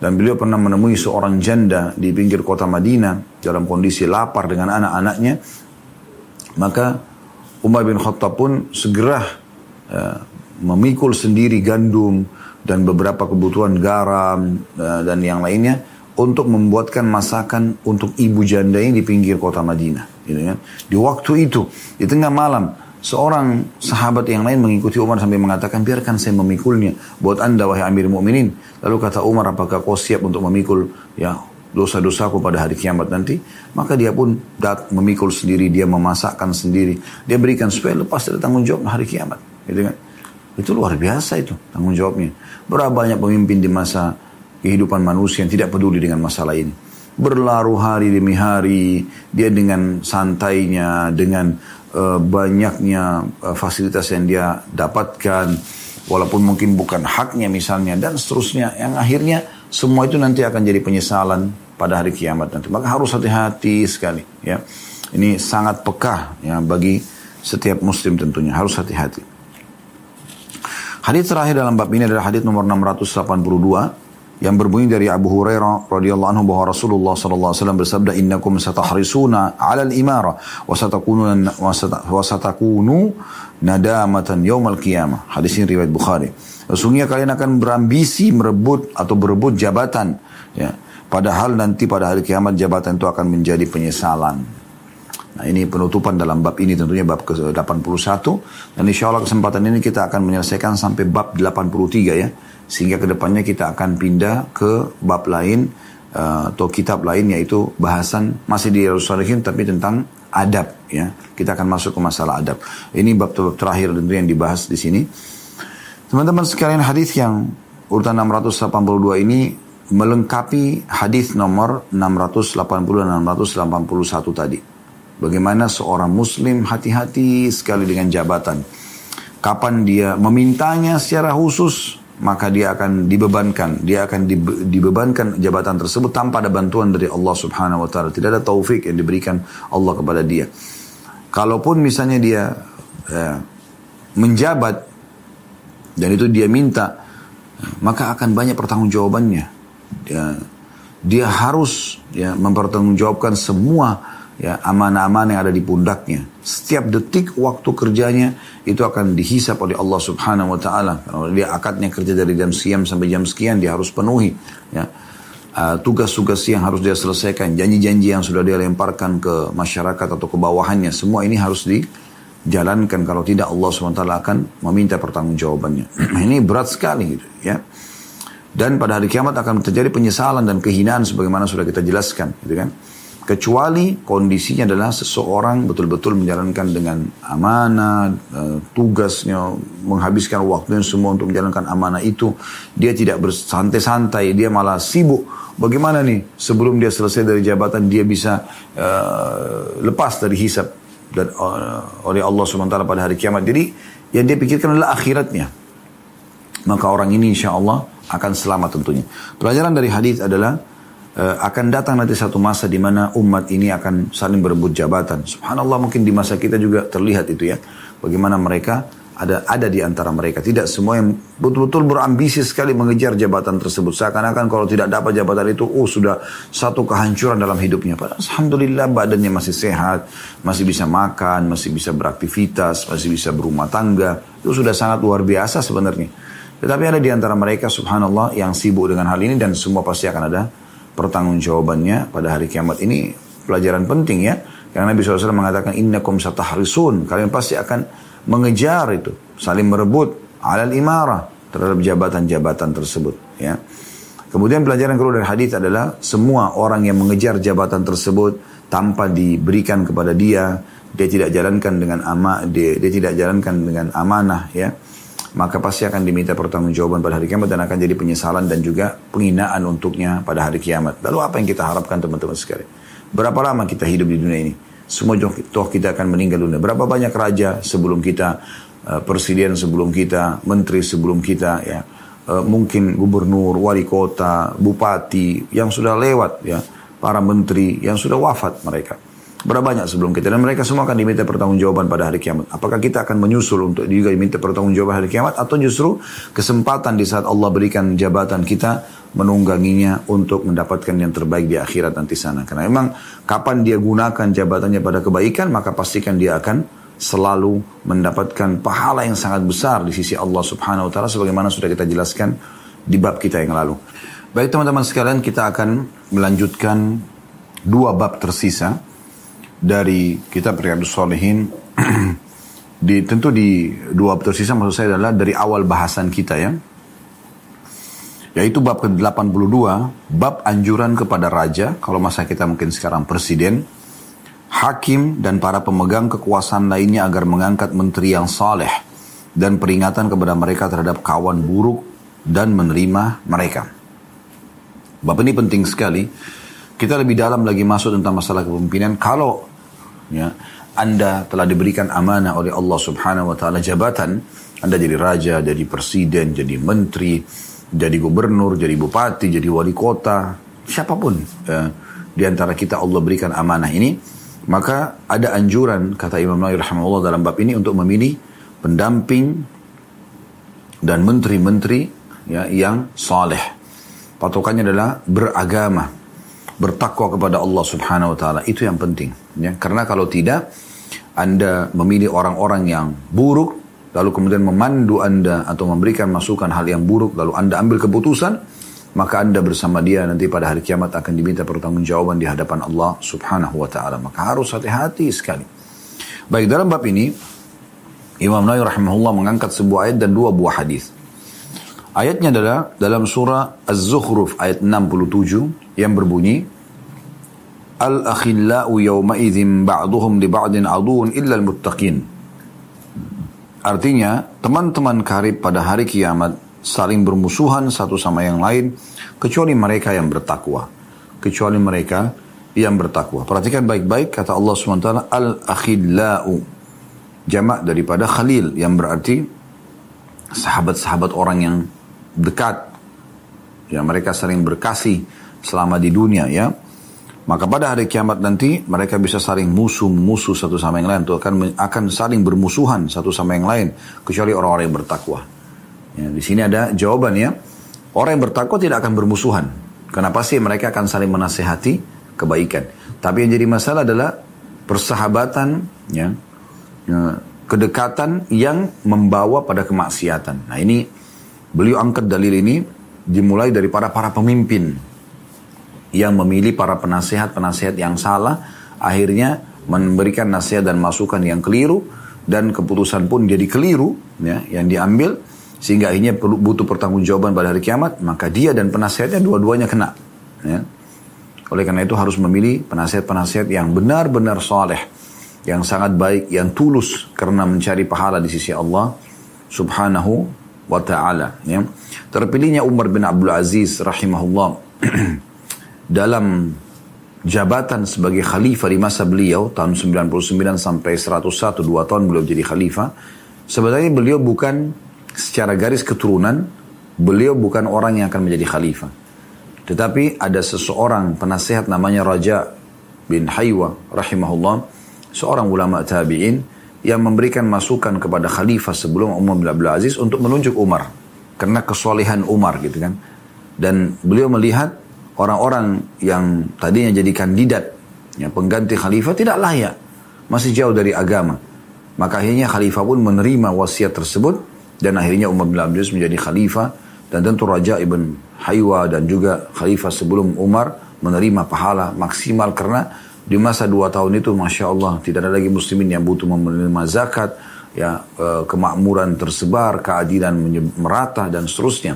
[SPEAKER 1] Dan beliau pernah menemui seorang janda di pinggir kota Madinah dalam kondisi lapar dengan anak-anaknya maka Umar bin Khattab pun segera uh, memikul sendiri gandum dan beberapa kebutuhan garam uh, dan yang lainnya untuk membuatkan masakan untuk ibu janda yang di pinggir kota Madinah. Gitu kan. Di waktu itu, di tengah malam, seorang sahabat yang lain mengikuti Umar sampai mengatakan, biarkan saya memikulnya buat anda wahai amir mu'minin. Lalu kata Umar, apakah kau siap untuk memikul ya dosa-dosaku pada hari kiamat nanti, maka dia pun dat memikul sendiri, dia memasakkan sendiri, dia berikan supaya lepas dari tanggung jawab hari kiamat, gitu kan? Itu luar biasa itu tanggung jawabnya. Berapa banyak pemimpin di masa kehidupan manusia yang tidak peduli dengan masalah ini. Berlaru hari demi hari, dia dengan santainya, dengan uh, banyaknya uh, fasilitas yang dia dapatkan, walaupun mungkin bukan haknya misalnya, dan seterusnya, yang akhirnya semua itu nanti akan jadi penyesalan pada hari kiamat nanti. Maka harus hati-hati sekali ya. Ini sangat peka ya bagi setiap muslim tentunya harus hati-hati. Hadis terakhir dalam bab ini adalah hadis nomor 682 yang berbunyi dari Abu Hurairah radhiyallahu anhu bahwa Rasulullah sallallahu alaihi wasallam bersabda innakum satahrisuna 'ala al-imara wa satakunu wa satakunu nadamatan yaumal qiyamah. Hadis ini riwayat Bukhari. Sesungguhnya kalian akan berambisi merebut atau berebut jabatan. Ya. Padahal nanti pada hari kiamat jabatan itu akan menjadi penyesalan. Nah ini penutupan dalam bab ini tentunya bab ke-81. Dan insya Allah kesempatan ini kita akan menyelesaikan sampai bab 83 ya. Sehingga ke depannya kita akan pindah ke bab lain uh, atau kitab lain yaitu bahasan masih di Rasulullah tapi tentang adab ya. Kita akan masuk ke masalah adab. Ini bab terakhir tentu yang dibahas di sini. Teman-teman sekalian hadis yang urutan 682 ini melengkapi hadis nomor 680 dan 681 tadi. Bagaimana seorang muslim hati-hati sekali dengan jabatan. Kapan dia memintanya secara khusus, maka dia akan dibebankan. Dia akan dibebankan jabatan tersebut tanpa ada bantuan dari Allah subhanahu wa ta'ala. Tidak ada taufik yang diberikan Allah kepada dia. Kalaupun misalnya dia ya, menjabat, dan itu dia minta, maka akan banyak pertanggungjawabannya. Dia, dia harus ya, mempertanggungjawabkan semua ya amanah-amanah yang ada di pundaknya. Setiap detik waktu kerjanya itu akan dihisap oleh Allah Subhanahu wa taala. Kalau dia akadnya kerja dari jam siang sampai jam sekian dia harus penuhi ya. Uh, tugas-tugas yang harus dia selesaikan, janji-janji yang sudah dia lemparkan ke masyarakat atau ke bawahannya, semua ini harus dijalankan. Kalau tidak Allah SWT akan meminta pertanggungjawabannya. ini berat sekali gitu ya. Dan pada hari kiamat akan terjadi penyesalan dan kehinaan sebagaimana sudah kita jelaskan gitu kan. Kecuali kondisinya adalah seseorang betul-betul menjalankan dengan amanah, eh, tugasnya, menghabiskan waktunya semua untuk menjalankan amanah itu. Dia tidak bersantai-santai, dia malah sibuk. Bagaimana nih sebelum dia selesai dari jabatan dia bisa uh, lepas dari hisap dan uh, oleh Allah SWT pada hari kiamat. Jadi yang dia pikirkan adalah akhiratnya. Maka orang ini insya Allah akan selamat tentunya. Pelajaran dari hadis adalah uh, akan datang nanti satu masa di mana umat ini akan saling berebut jabatan. Subhanallah mungkin di masa kita juga terlihat itu ya. Bagaimana mereka ada ada di antara mereka. Tidak semua yang betul-betul berambisi sekali mengejar jabatan tersebut. Seakan-akan kalau tidak dapat jabatan itu, oh sudah satu kehancuran dalam hidupnya. Padahal Alhamdulillah badannya masih sehat, masih bisa makan, masih bisa beraktivitas, masih bisa berumah tangga. Itu sudah sangat luar biasa sebenarnya. Tetapi ada di antara mereka subhanallah yang sibuk dengan hal ini dan semua pasti akan ada pertanggungjawabannya pada hari kiamat ini pelajaran penting ya. Karena Nabi SAW mengatakan innakum satahrisun. Kalian pasti akan mengejar itu, saling merebut alal imarah terhadap jabatan-jabatan tersebut ya. Kemudian pelajaran kedua dari hadis adalah semua orang yang mengejar jabatan tersebut tanpa diberikan kepada dia, dia tidak jalankan dengan ama, dia, dia tidak jalankan dengan amanah ya maka pasti akan diminta pertanggungjawaban pada hari kiamat dan akan jadi penyesalan dan juga penghinaan untuknya pada hari kiamat. Lalu apa yang kita harapkan teman-teman sekalian? Berapa lama kita hidup di dunia ini? Semua toh kita akan meninggal dunia. Berapa banyak raja sebelum kita, eh, presiden sebelum kita, menteri sebelum kita, ya, eh, mungkin gubernur, wali kota, bupati yang sudah lewat, ya, para menteri yang sudah wafat mereka. Berapa banyak sebelum kita dan mereka semua akan diminta pertanggungjawaban pada hari kiamat. Apakah kita akan menyusul untuk juga diminta pertanggungjawaban hari kiamat atau justru kesempatan di saat Allah berikan jabatan kita menungganginya untuk mendapatkan yang terbaik di akhirat nanti sana. Karena memang kapan dia gunakan jabatannya pada kebaikan maka pastikan dia akan selalu mendapatkan pahala yang sangat besar di sisi Allah Subhanahu wa taala sebagaimana sudah kita jelaskan di bab kita yang lalu. Baik teman-teman sekalian kita akan melanjutkan dua bab tersisa dari kitab Riyadus Salihin di tentu di dua tersisa maksud saya adalah dari awal bahasan kita ya yaitu bab ke-82 bab anjuran kepada raja kalau masa kita mungkin sekarang presiden hakim dan para pemegang kekuasaan lainnya agar mengangkat menteri yang saleh dan peringatan kepada mereka terhadap kawan buruk dan menerima mereka. Bab ini penting sekali. Kita lebih dalam lagi masuk tentang masalah kepemimpinan. Kalau ya anda telah diberikan amanah oleh Allah Subhanahu wa taala jabatan, Anda jadi raja, jadi presiden, jadi menteri, jadi gubernur, jadi bupati, jadi wali kota, siapa pun ya, di antara kita Allah berikan amanah ini, maka ada anjuran kata Imam Nawawi rahimahullah dalam bab ini untuk memilih pendamping dan menteri-menteri ya, yang saleh. Patokannya adalah beragama bertakwa kepada Allah Subhanahu wa taala itu yang penting ya karena kalau tidak Anda memilih orang-orang yang buruk lalu kemudian memandu Anda atau memberikan masukan hal yang buruk lalu Anda ambil keputusan maka Anda bersama dia nanti pada hari kiamat akan diminta pertanggungjawaban di hadapan Allah Subhanahu wa taala. Maka harus hati-hati sekali. Baik dalam bab ini Imam Nawawi rahimahullah mengangkat sebuah ayat dan dua buah hadis. Ayatnya adalah dalam surah Az-Zukhruf ayat 67 yang berbunyi Al-akhillau yawma idzin ba'duhum li ba'din aduun illa al-muttaqin. Artinya, teman-teman karib pada hari kiamat saling bermusuhan satu sama yang lain kecuali mereka yang bertakwa. Kecuali mereka yang bertakwa. Perhatikan baik-baik kata Allah SWT al-akhillau. Jamak daripada khalil yang berarti sahabat-sahabat orang yang dekat. Ya mereka sering berkasih selama di dunia ya. Maka pada hari kiamat nanti mereka bisa saling musuh musuh satu sama yang lain atau akan akan saling bermusuhan satu sama yang lain kecuali orang-orang yang bertakwa. Ya, di sini ada jawaban ya. Orang yang bertakwa tidak akan bermusuhan. Kenapa sih mereka akan saling menasehati kebaikan. Tapi yang jadi masalah adalah persahabatan, ya, ya, kedekatan yang membawa pada kemaksiatan. Nah ini beliau angkat dalil ini dimulai dari para para pemimpin yang memilih para penasehat-penasehat yang salah, akhirnya memberikan nasihat dan masukan yang keliru dan keputusan pun jadi keliru ya yang diambil sehingga akhirnya perlu butuh pertanggungjawaban pada hari kiamat maka dia dan penasehatnya dua-duanya kena ya. oleh karena itu harus memilih penasihat-penasihat yang benar-benar soleh yang sangat baik yang tulus karena mencari pahala di sisi Allah subhanahu wa ta'ala ya. terpilihnya Umar bin Abdul Aziz rahimahullah dalam jabatan sebagai khalifah di masa beliau tahun 99 sampai 101 dua tahun beliau jadi khalifah sebenarnya beliau bukan secara garis keturunan beliau bukan orang yang akan menjadi khalifah. Tetapi ada seseorang penasehat namanya Raja bin Haywa rahimahullah seorang ulama tabi'in yang memberikan masukan kepada khalifah sebelum Umar bin Abdul Aziz untuk menunjuk Umar karena kesolehan Umar gitu kan. Dan beliau melihat orang-orang yang tadinya jadi kandidat ya, pengganti khalifah tidak layak masih jauh dari agama. Maka akhirnya khalifah pun menerima wasiat tersebut dan akhirnya Umar bin Abdul Aziz menjadi khalifah dan tentu Raja Ibn Haywa dan juga khalifah sebelum Umar menerima pahala maksimal karena di masa dua tahun itu Masya Allah tidak ada lagi muslimin yang butuh menerima zakat ya eh, kemakmuran tersebar keadilan merata dan seterusnya.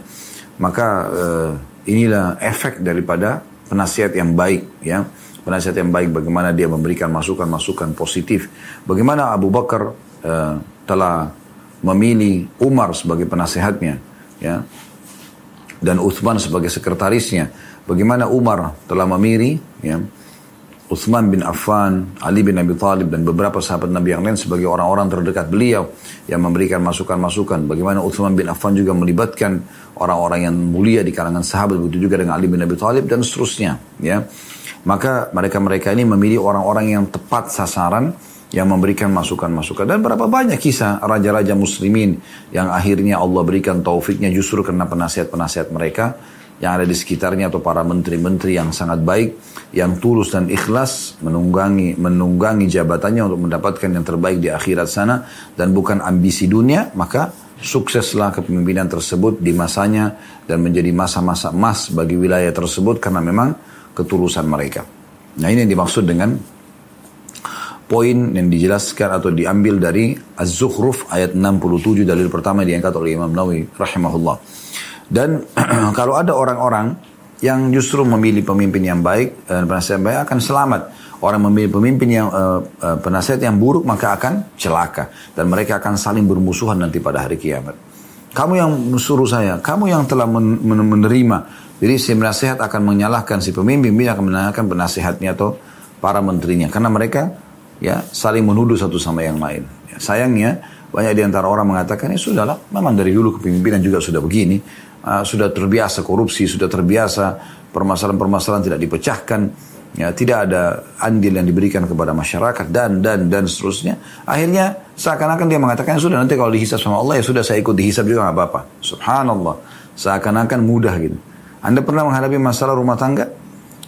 [SPEAKER 1] Maka eh, inilah efek daripada penasihat yang baik ya. Penasihat yang baik bagaimana dia memberikan masukan-masukan positif. Bagaimana Abu Bakar uh, telah memilih Umar sebagai penasehatnya ya. Dan Uthman sebagai sekretarisnya. Bagaimana Umar telah memilih ya. Uthman bin Affan, Ali bin Abi Thalib dan beberapa sahabat Nabi yang lain sebagai orang-orang terdekat beliau yang memberikan masukan-masukan. Bagaimana Uthman bin Affan juga melibatkan orang-orang yang mulia di kalangan sahabat begitu juga dengan Ali bin Abi Thalib dan seterusnya. Ya, maka mereka-mereka ini memilih orang-orang yang tepat sasaran yang memberikan masukan-masukan dan berapa banyak kisah raja-raja muslimin yang akhirnya Allah berikan taufiknya justru karena penasihat-penasihat mereka yang ada di sekitarnya atau para menteri-menteri yang sangat baik, yang tulus dan ikhlas menunggangi menunggangi jabatannya untuk mendapatkan yang terbaik di akhirat sana dan bukan ambisi dunia, maka sukseslah kepemimpinan tersebut di masanya dan menjadi masa-masa emas bagi wilayah tersebut karena memang ketulusan mereka. Nah ini yang dimaksud dengan poin yang dijelaskan atau diambil dari Az-Zukhruf ayat 67 dalil pertama diangkat oleh Imam Nawawi rahimahullah. Dan kalau ada orang-orang yang justru memilih pemimpin yang baik dan penasihat yang baik akan selamat. Orang memilih pemimpin yang uh, uh, penasihat yang buruk maka akan celaka dan mereka akan saling bermusuhan nanti pada hari kiamat. Kamu yang suruh saya, kamu yang telah men men menerima. Jadi si penasihat akan menyalahkan si pemimpin, dia akan menyalahkan penasihatnya atau para menterinya karena mereka ya saling menuduh satu sama yang lain. Ya, sayangnya banyak di antara orang mengatakan ya sudahlah, memang dari dulu kepemimpinan juga sudah begini uh, sudah terbiasa korupsi, sudah terbiasa permasalahan-permasalahan tidak dipecahkan, ya tidak ada andil yang diberikan kepada masyarakat dan dan dan seterusnya. Akhirnya seakan-akan dia mengatakan sudah nanti kalau dihisap sama Allah ya sudah saya ikut dihisap juga nggak apa-apa. Subhanallah, seakan-akan mudah gitu. Anda pernah menghadapi masalah rumah tangga?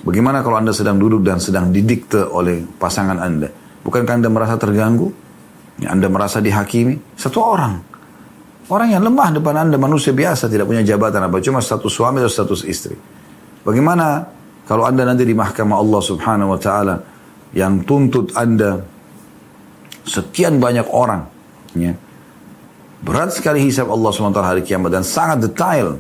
[SPEAKER 1] Bagaimana kalau Anda sedang duduk dan sedang didikte oleh pasangan Anda? Bukankah Anda merasa terganggu? Ya, anda merasa dihakimi? Satu orang. Orang yang lemah depan anda manusia biasa tidak punya jabatan apa cuma status suami atau status istri. Bagaimana kalau anda nanti di mahkamah Allah subhanahu wa ta'ala yang tuntut anda sekian banyak orang. Ya. Berat sekali hisab Allah SWT hari kiamat dan sangat detail.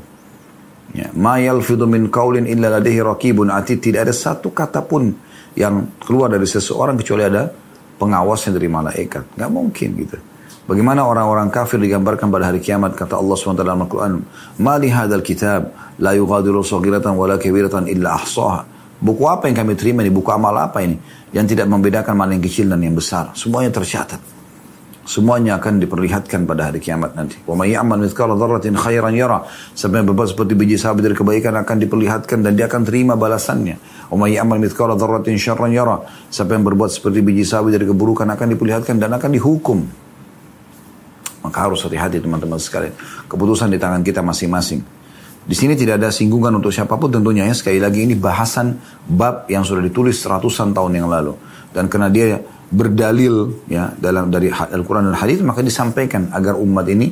[SPEAKER 1] Ya. Ma yalfidu min qawlin illa ladaihi rakibun atid. Tidak ada satu kata pun yang keluar dari seseorang kecuali ada pengawasnya dari malaikat. Nggak mungkin gitu. Bagaimana orang-orang kafir digambarkan pada hari kiamat kata Allah SWT dalam Al-Quran Mali hadal kitab la yughadiru saghiratan wala kabiratan illa ahsaha Buku apa yang kami terima ini? Buku amal apa ini? Yang tidak membedakan mana yang kecil dan yang besar. Semuanya tercatat. Semuanya akan diperlihatkan pada hari kiamat nanti. Wa may ya'mal mithqala dzarratin khairan yara. Sampai berbuat seperti biji sawi dari kebaikan akan diperlihatkan dan dia akan terima balasannya. Wa may ya'mal mithqala dzarratin syarran yara. Sampai yang berbuat seperti biji sawi dari keburukan akan diperlihatkan dan akan dihukum. Maka harus hati-hati teman-teman sekalian. Keputusan di tangan kita masing-masing. Di sini tidak ada singgungan untuk siapa pun tentunya ya. Sekali lagi ini bahasan bab yang sudah ditulis ratusan tahun yang lalu. Dan karena dia berdalil ya dalam dari Al-Quran dan Hadis maka disampaikan agar umat ini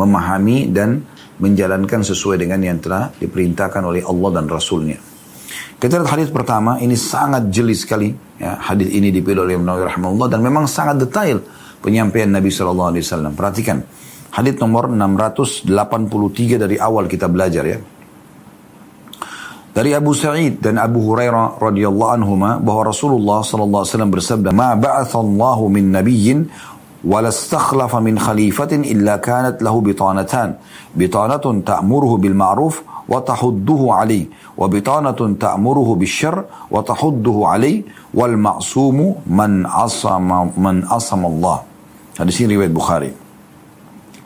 [SPEAKER 1] memahami dan menjalankan sesuai dengan yang telah diperintahkan oleh Allah dan Rasulnya. Kita lihat hadis pertama ini sangat jeli sekali ya hadis ini dipilih oleh Nabi rahimahullah dan memang sangat detail penyampaian Nabi Shallallahu Alaihi Wasallam. Perhatikan hadis nomor 683 dari awal kita belajar ya. Dari Abu Sa'id dan Abu Hurairah radhiyallahu anhuma bahwa Rasulullah sallallahu alaihi wasallam bersabda, "Ma ba'athallahu min nabiyyin wala istakhlafa min khalifatin illa kanat lahu bitanatan. Bitanatun ta'muruhu bil ma'ruf wa tahudduhu alayh, wa bitanatun ta'muruhu bil syarr wa tahudduhu alayh, wal ma'sumu man asama man asama Allah." Hadis ini riwayat Bukhari.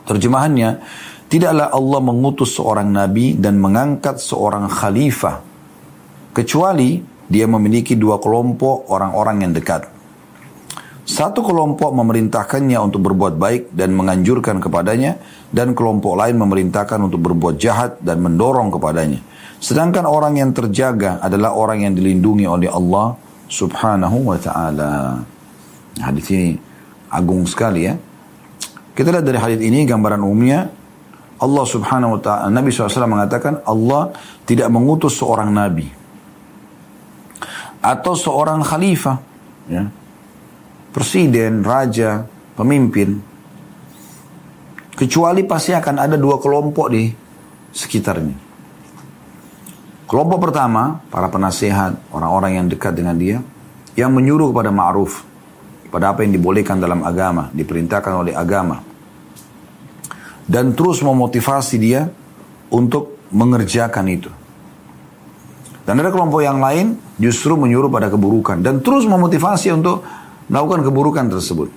[SPEAKER 1] Terjemahannya, Tidaklah Allah mengutus seorang nabi dan mengangkat seorang khalifah kecuali dia memiliki dua kelompok orang-orang yang dekat. Satu kelompok memerintahkannya untuk berbuat baik dan menganjurkan kepadanya dan kelompok lain memerintahkan untuk berbuat jahat dan mendorong kepadanya. Sedangkan orang yang terjaga adalah orang yang dilindungi oleh Allah Subhanahu wa taala. Hadis ini agung sekali ya. Kita lihat dari hadis ini gambaran umumnya Allah subhanahu wa ta'ala, Nabi SAW mengatakan Allah tidak mengutus seorang nabi atau seorang khalifah, ya, presiden, raja, pemimpin, kecuali pasti akan ada dua kelompok di sekitarnya. Kelompok pertama, para penasehat, orang-orang yang dekat dengan dia, yang menyuruh kepada ma'ruf, pada apa yang dibolehkan dalam agama, diperintahkan oleh agama dan terus memotivasi dia untuk mengerjakan itu. Dan ada kelompok yang lain justru menyuruh pada keburukan dan terus memotivasi untuk melakukan keburukan tersebut.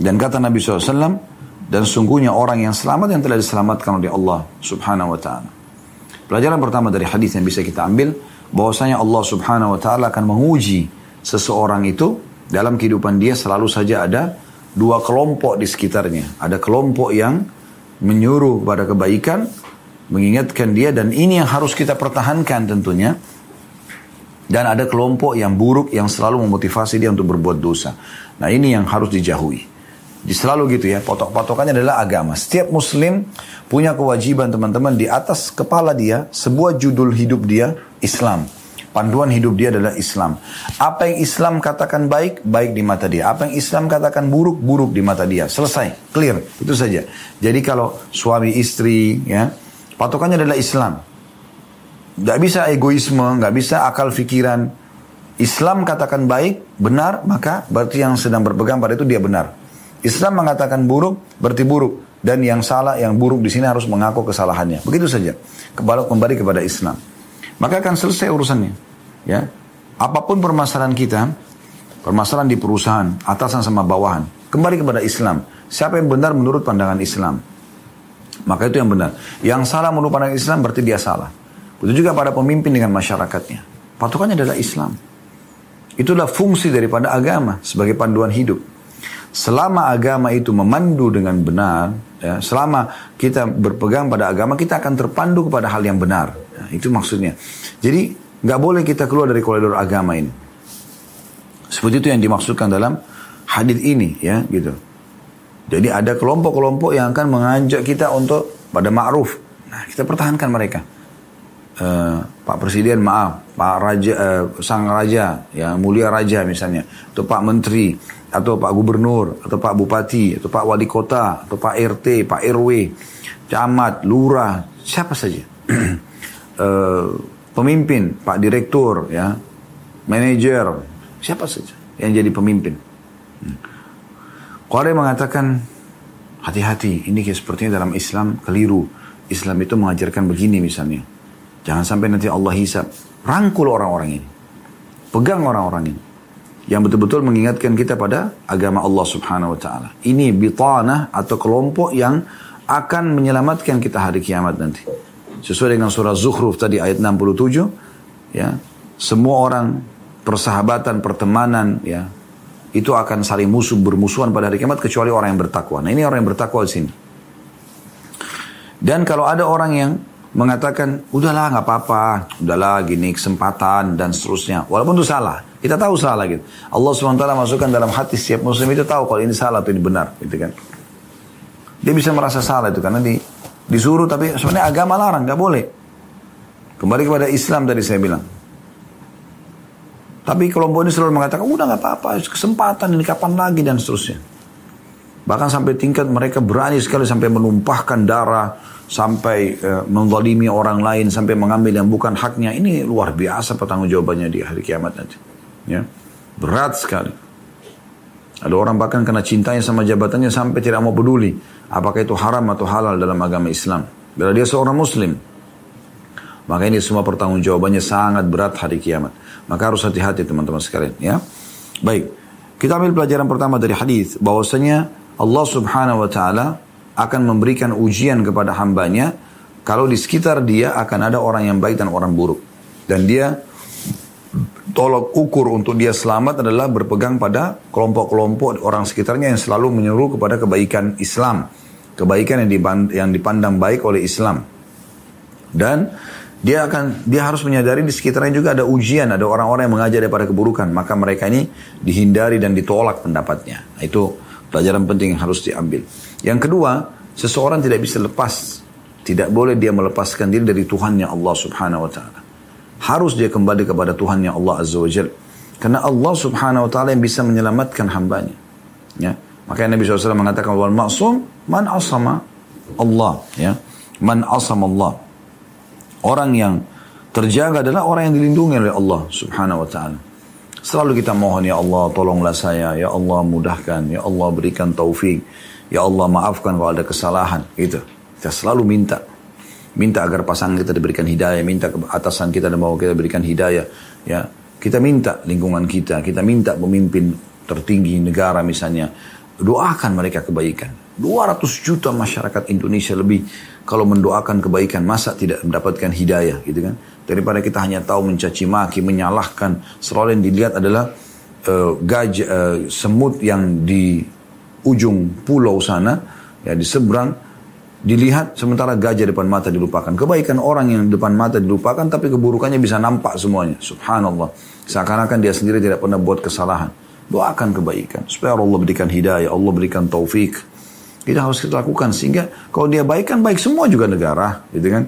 [SPEAKER 1] Dan kata Nabi SAW, dan sungguhnya orang yang selamat yang telah diselamatkan oleh Allah Subhanahu wa taala. Pelajaran pertama dari hadis yang bisa kita ambil bahwasanya Allah Subhanahu wa taala akan menguji seseorang itu dalam kehidupan dia selalu saja ada dua kelompok di sekitarnya. Ada kelompok yang menyuruh pada kebaikan, mengingatkan dia dan ini yang harus kita pertahankan tentunya. Dan ada kelompok yang buruk yang selalu memotivasi dia untuk berbuat dosa. Nah ini yang harus dijauhi. Di selalu gitu ya, potok-potokannya adalah agama. Setiap muslim punya kewajiban teman-teman di atas kepala dia, sebuah judul hidup dia, Islam. Panduan hidup dia adalah Islam. Apa yang Islam katakan baik, baik di mata dia. Apa yang Islam katakan buruk, buruk di mata dia. Selesai, clear, itu saja. Jadi kalau suami istri, ya, patokannya adalah Islam. Gak bisa egoisme, gak bisa akal pikiran. Islam katakan baik, benar, maka berarti yang sedang berpegang pada itu dia benar. Islam mengatakan buruk, berarti buruk. Dan yang salah, yang buruk di sini harus mengaku kesalahannya. Begitu saja. Kembali kepada Islam maka akan selesai urusannya. Ya, apa pun permasalahan kita, permasalahan di perusahaan, atasan sama bawahan, kembali kepada Islam. Siapa yang benar menurut pandangan Islam? Maka itu yang benar. Yang salah menurut pandangan Islam berarti dia salah. Begitu juga pada pemimpin dengan masyarakatnya. Patokannya adalah Islam. Itulah fungsi daripada agama sebagai panduan hidup. Selama agama itu memandu dengan benar, ya, selama kita berpegang pada agama, kita akan terpandu kepada hal yang benar. Nah, itu maksudnya. Jadi nggak boleh kita keluar dari koridor agama ini. Seperti itu yang dimaksudkan dalam hadis ini ya gitu. Jadi ada kelompok-kelompok yang akan mengajak kita untuk pada ma'ruf. Nah, kita pertahankan mereka. Uh, Pak Presiden maaf, Pak Raja, uh, Sang Raja, ya mulia Raja misalnya, atau Pak Menteri, atau Pak Gubernur, atau Pak Bupati, atau Pak Wali Kota, atau Pak RT, Pak RW, Camat, Lurah, siapa saja. Eh, pemimpin, Pak Direktur, ya, manajer, siapa saja yang jadi pemimpin. Hmm. Mengatakan hati-hati, ini kayak sepertinya dalam Islam keliru. Islam itu mengajarkan begini misalnya. Jangan sampai nanti Allah hisap. Rangkul orang-orang ini. Pegang orang-orang ini. Yang betul-betul mengingatkan kita pada agama Allah subhanahu wa ta'ala. Ini bitanah atau kelompok yang akan menyelamatkan kita hari kiamat nanti. Sesuai dengan surah Zuhruf tadi ayat 67. Ya, semua orang persahabatan, pertemanan, ya, itu akan saling musuh bermusuhan pada hari kiamat kecuali orang yang bertakwa. Nah ini orang yang bertakwa di sini. Dan kalau ada orang yang mengatakan, udahlah nggak apa-apa, udahlah gini kesempatan dan seterusnya. Walaupun itu salah, kita tahu salah gitu. Allah swt masukkan dalam hati setiap muslim itu tahu kalau ini salah atau ini benar, gitu kan. Dia bisa merasa salah itu karena di, disuruh tapi sebenarnya agama larang, nggak boleh. Kembali kepada Islam tadi saya bilang. Tapi kelompok ini selalu mengatakan, udah nggak apa-apa, kesempatan ini kapan lagi dan seterusnya. Bahkan sampai tingkat mereka berani sekali sampai menumpahkan darah, sampai uh, menzalimi orang lain, sampai mengambil yang bukan haknya. Ini luar biasa pertanggungjawabannya di hari kiamat nanti. Ya. Berat sekali. Ada orang bahkan kena cintanya sama jabatannya sampai tidak mau peduli. Apakah itu haram atau halal dalam agama Islam. Bila dia seorang muslim. Maka ini semua pertanggungjawabannya sangat berat hari kiamat. Maka harus hati-hati teman-teman sekalian. Ya. Baik. Kita ambil pelajaran pertama dari hadis bahwasanya Allah subhanahu wa ta'ala akan memberikan ujian kepada hambanya kalau di sekitar dia akan ada orang yang baik dan orang buruk. Dan dia tolok ukur untuk dia selamat adalah berpegang pada kelompok-kelompok orang sekitarnya yang selalu menyeru kepada kebaikan Islam. Kebaikan yang dipandang baik oleh Islam. Dan dia akan dia harus menyadari di sekitarnya juga ada ujian, ada orang-orang yang mengajar daripada keburukan, maka mereka ini dihindari dan ditolak pendapatnya. Nah, itu Pelajaran penting yang harus diambil. Yang kedua, seseorang tidak bisa lepas. Tidak boleh dia melepaskan diri dari Tuhannya Allah subhanahu wa ta'ala. Harus dia kembali kepada Tuhannya Allah azza wa jal. Karena Allah subhanahu wa ta'ala yang bisa menyelamatkan hambanya. Ya. Makanya Nabi SAW mengatakan, Wal ma'sum man asama Allah. Ya. Man asama Allah. Orang yang terjaga adalah orang yang dilindungi oleh Allah subhanahu wa ta'ala. Selalu kita mohon, Ya Allah tolonglah saya, Ya Allah mudahkan, Ya Allah berikan taufik, Ya Allah maafkan kalau ada kesalahan. Itu. Kita selalu minta. Minta agar pasangan kita diberikan hidayah, minta ke atasan kita dan mau kita berikan hidayah. Ya, kita minta lingkungan kita, kita minta pemimpin tertinggi negara misalnya, doakan mereka kebaikan. 200 juta masyarakat Indonesia lebih kalau mendoakan kebaikan masa tidak mendapatkan hidayah gitu kan daripada kita hanya tahu mencaci maki menyalahkan selalu yang dilihat adalah uh, gajah uh, semut yang di ujung pulau sana ya di seberang dilihat sementara gajah depan mata dilupakan kebaikan orang yang depan mata dilupakan tapi keburukannya bisa nampak semuanya subhanallah seakan-akan dia sendiri tidak pernah buat kesalahan doakan kebaikan supaya Allah berikan hidayah Allah berikan taufik kita harus kita lakukan sehingga kalau dia baik kan baik semua juga negara, gitu kan?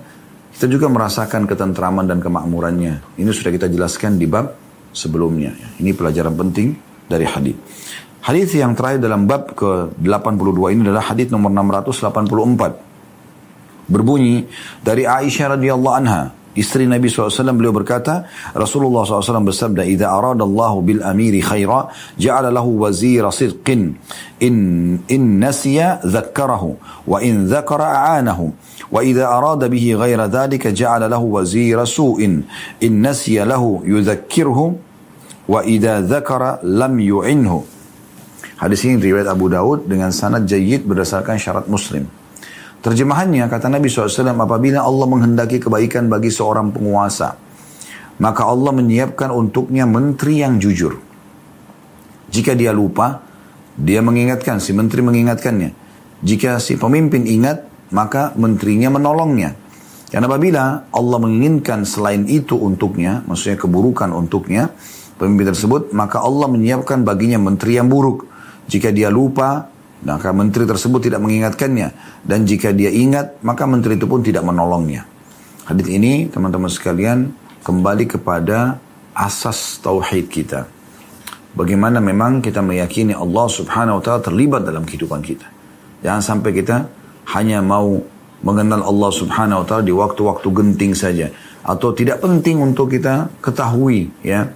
[SPEAKER 1] Kita juga merasakan ketentraman dan kemakmurannya. Ini sudah kita jelaskan di bab sebelumnya. Ini pelajaran penting dari hadis. Hadis yang terakhir dalam bab ke-82 ini adalah hadis nomor 684. Berbunyi dari Aisyah radhiyallahu anha, Istri Nabi SAW beliau berkata, Rasulullah SAW bersabda, "Idza aradallahu bil amiri khaira, ja'ala lahu wazira sidqin. In in nasiya dzakkarahu, wa in dzakara a'anahu. Wa idza arada bihi ghaira dzalika ja'ala lahu wazira su'in. In nasiya lahu yudzakkirhu, wa idza dzakara lam yu'inhu." Hadis ini riwayat Abu Daud dengan sanad jayyid berdasarkan syarat Muslim. Terjemahannya kata Nabi SAW apabila Allah menghendaki kebaikan bagi seorang penguasa. Maka Allah menyiapkan untuknya menteri yang jujur. Jika dia lupa, dia mengingatkan, si menteri mengingatkannya. Jika si pemimpin ingat, maka menterinya menolongnya. Dan apabila Allah menginginkan selain itu untuknya, maksudnya keburukan untuknya, pemimpin tersebut, maka Allah menyiapkan baginya menteri yang buruk. Jika dia lupa, maka menteri tersebut tidak mengingatkannya. Dan jika dia ingat, maka menteri itu pun tidak menolongnya. Hadis ini, teman-teman sekalian, kembali kepada asas tauhid kita. Bagaimana memang kita meyakini Allah subhanahu wa ta'ala terlibat dalam kehidupan kita. Jangan sampai kita hanya mau mengenal Allah subhanahu wa ta'ala di waktu-waktu genting saja. Atau tidak penting untuk kita ketahui ya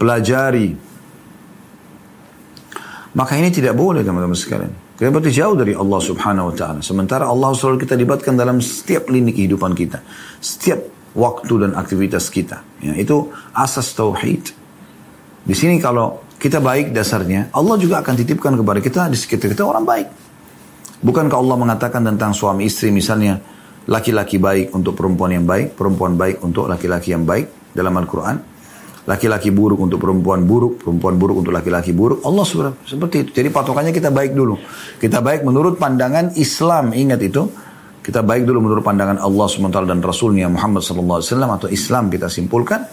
[SPEAKER 1] pelajari. Maka ini tidak boleh teman-teman sekalian. Kita berarti jauh dari Allah subhanahu wa ta'ala. Sementara Allah selalu kita libatkan dalam setiap lini kehidupan kita. Setiap waktu dan aktivitas kita. Ya, itu asas tauhid. Di sini kalau kita baik dasarnya, Allah juga akan titipkan kepada kita di sekitar kita orang baik. Bukankah Allah mengatakan tentang suami istri misalnya, laki-laki baik untuk perempuan yang baik, perempuan baik untuk laki-laki yang baik dalam Al-Quran. Laki-laki buruk untuk perempuan buruk, perempuan buruk untuk laki-laki buruk. Allah sudah seperti itu. Jadi patokannya kita baik dulu. Kita baik menurut pandangan Islam. Ingat itu. Kita baik dulu menurut pandangan Allah SWT dan Rasulnya Muhammad SAW atau Islam kita simpulkan.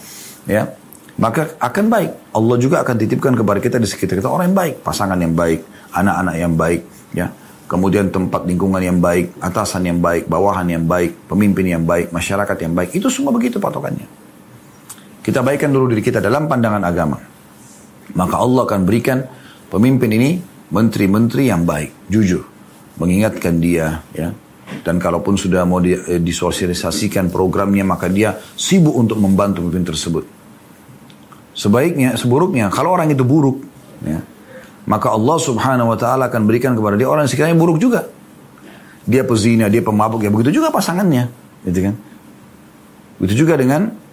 [SPEAKER 1] Ya, maka akan baik. Allah juga akan titipkan kepada kita di sekitar kita orang yang baik, pasangan yang baik, anak-anak yang baik, ya. Kemudian tempat lingkungan yang baik, atasan yang baik, bawahan yang baik, pemimpin yang baik, masyarakat yang baik. Itu semua begitu patokannya. Kita baikkan dulu diri kita dalam pandangan agama. Maka Allah akan berikan pemimpin ini menteri-menteri yang baik, jujur. Mengingatkan dia, ya. Dan kalaupun sudah mau eh, disosialisasikan programnya, maka dia sibuk untuk membantu pemimpin tersebut. Sebaiknya, seburuknya, kalau orang itu buruk, ya, maka Allah subhanahu wa ta'ala akan berikan kepada dia orang yang sekiranya buruk juga. Dia pezina, dia pemabuk, ya begitu juga pasangannya. Gitu kan. Begitu juga dengan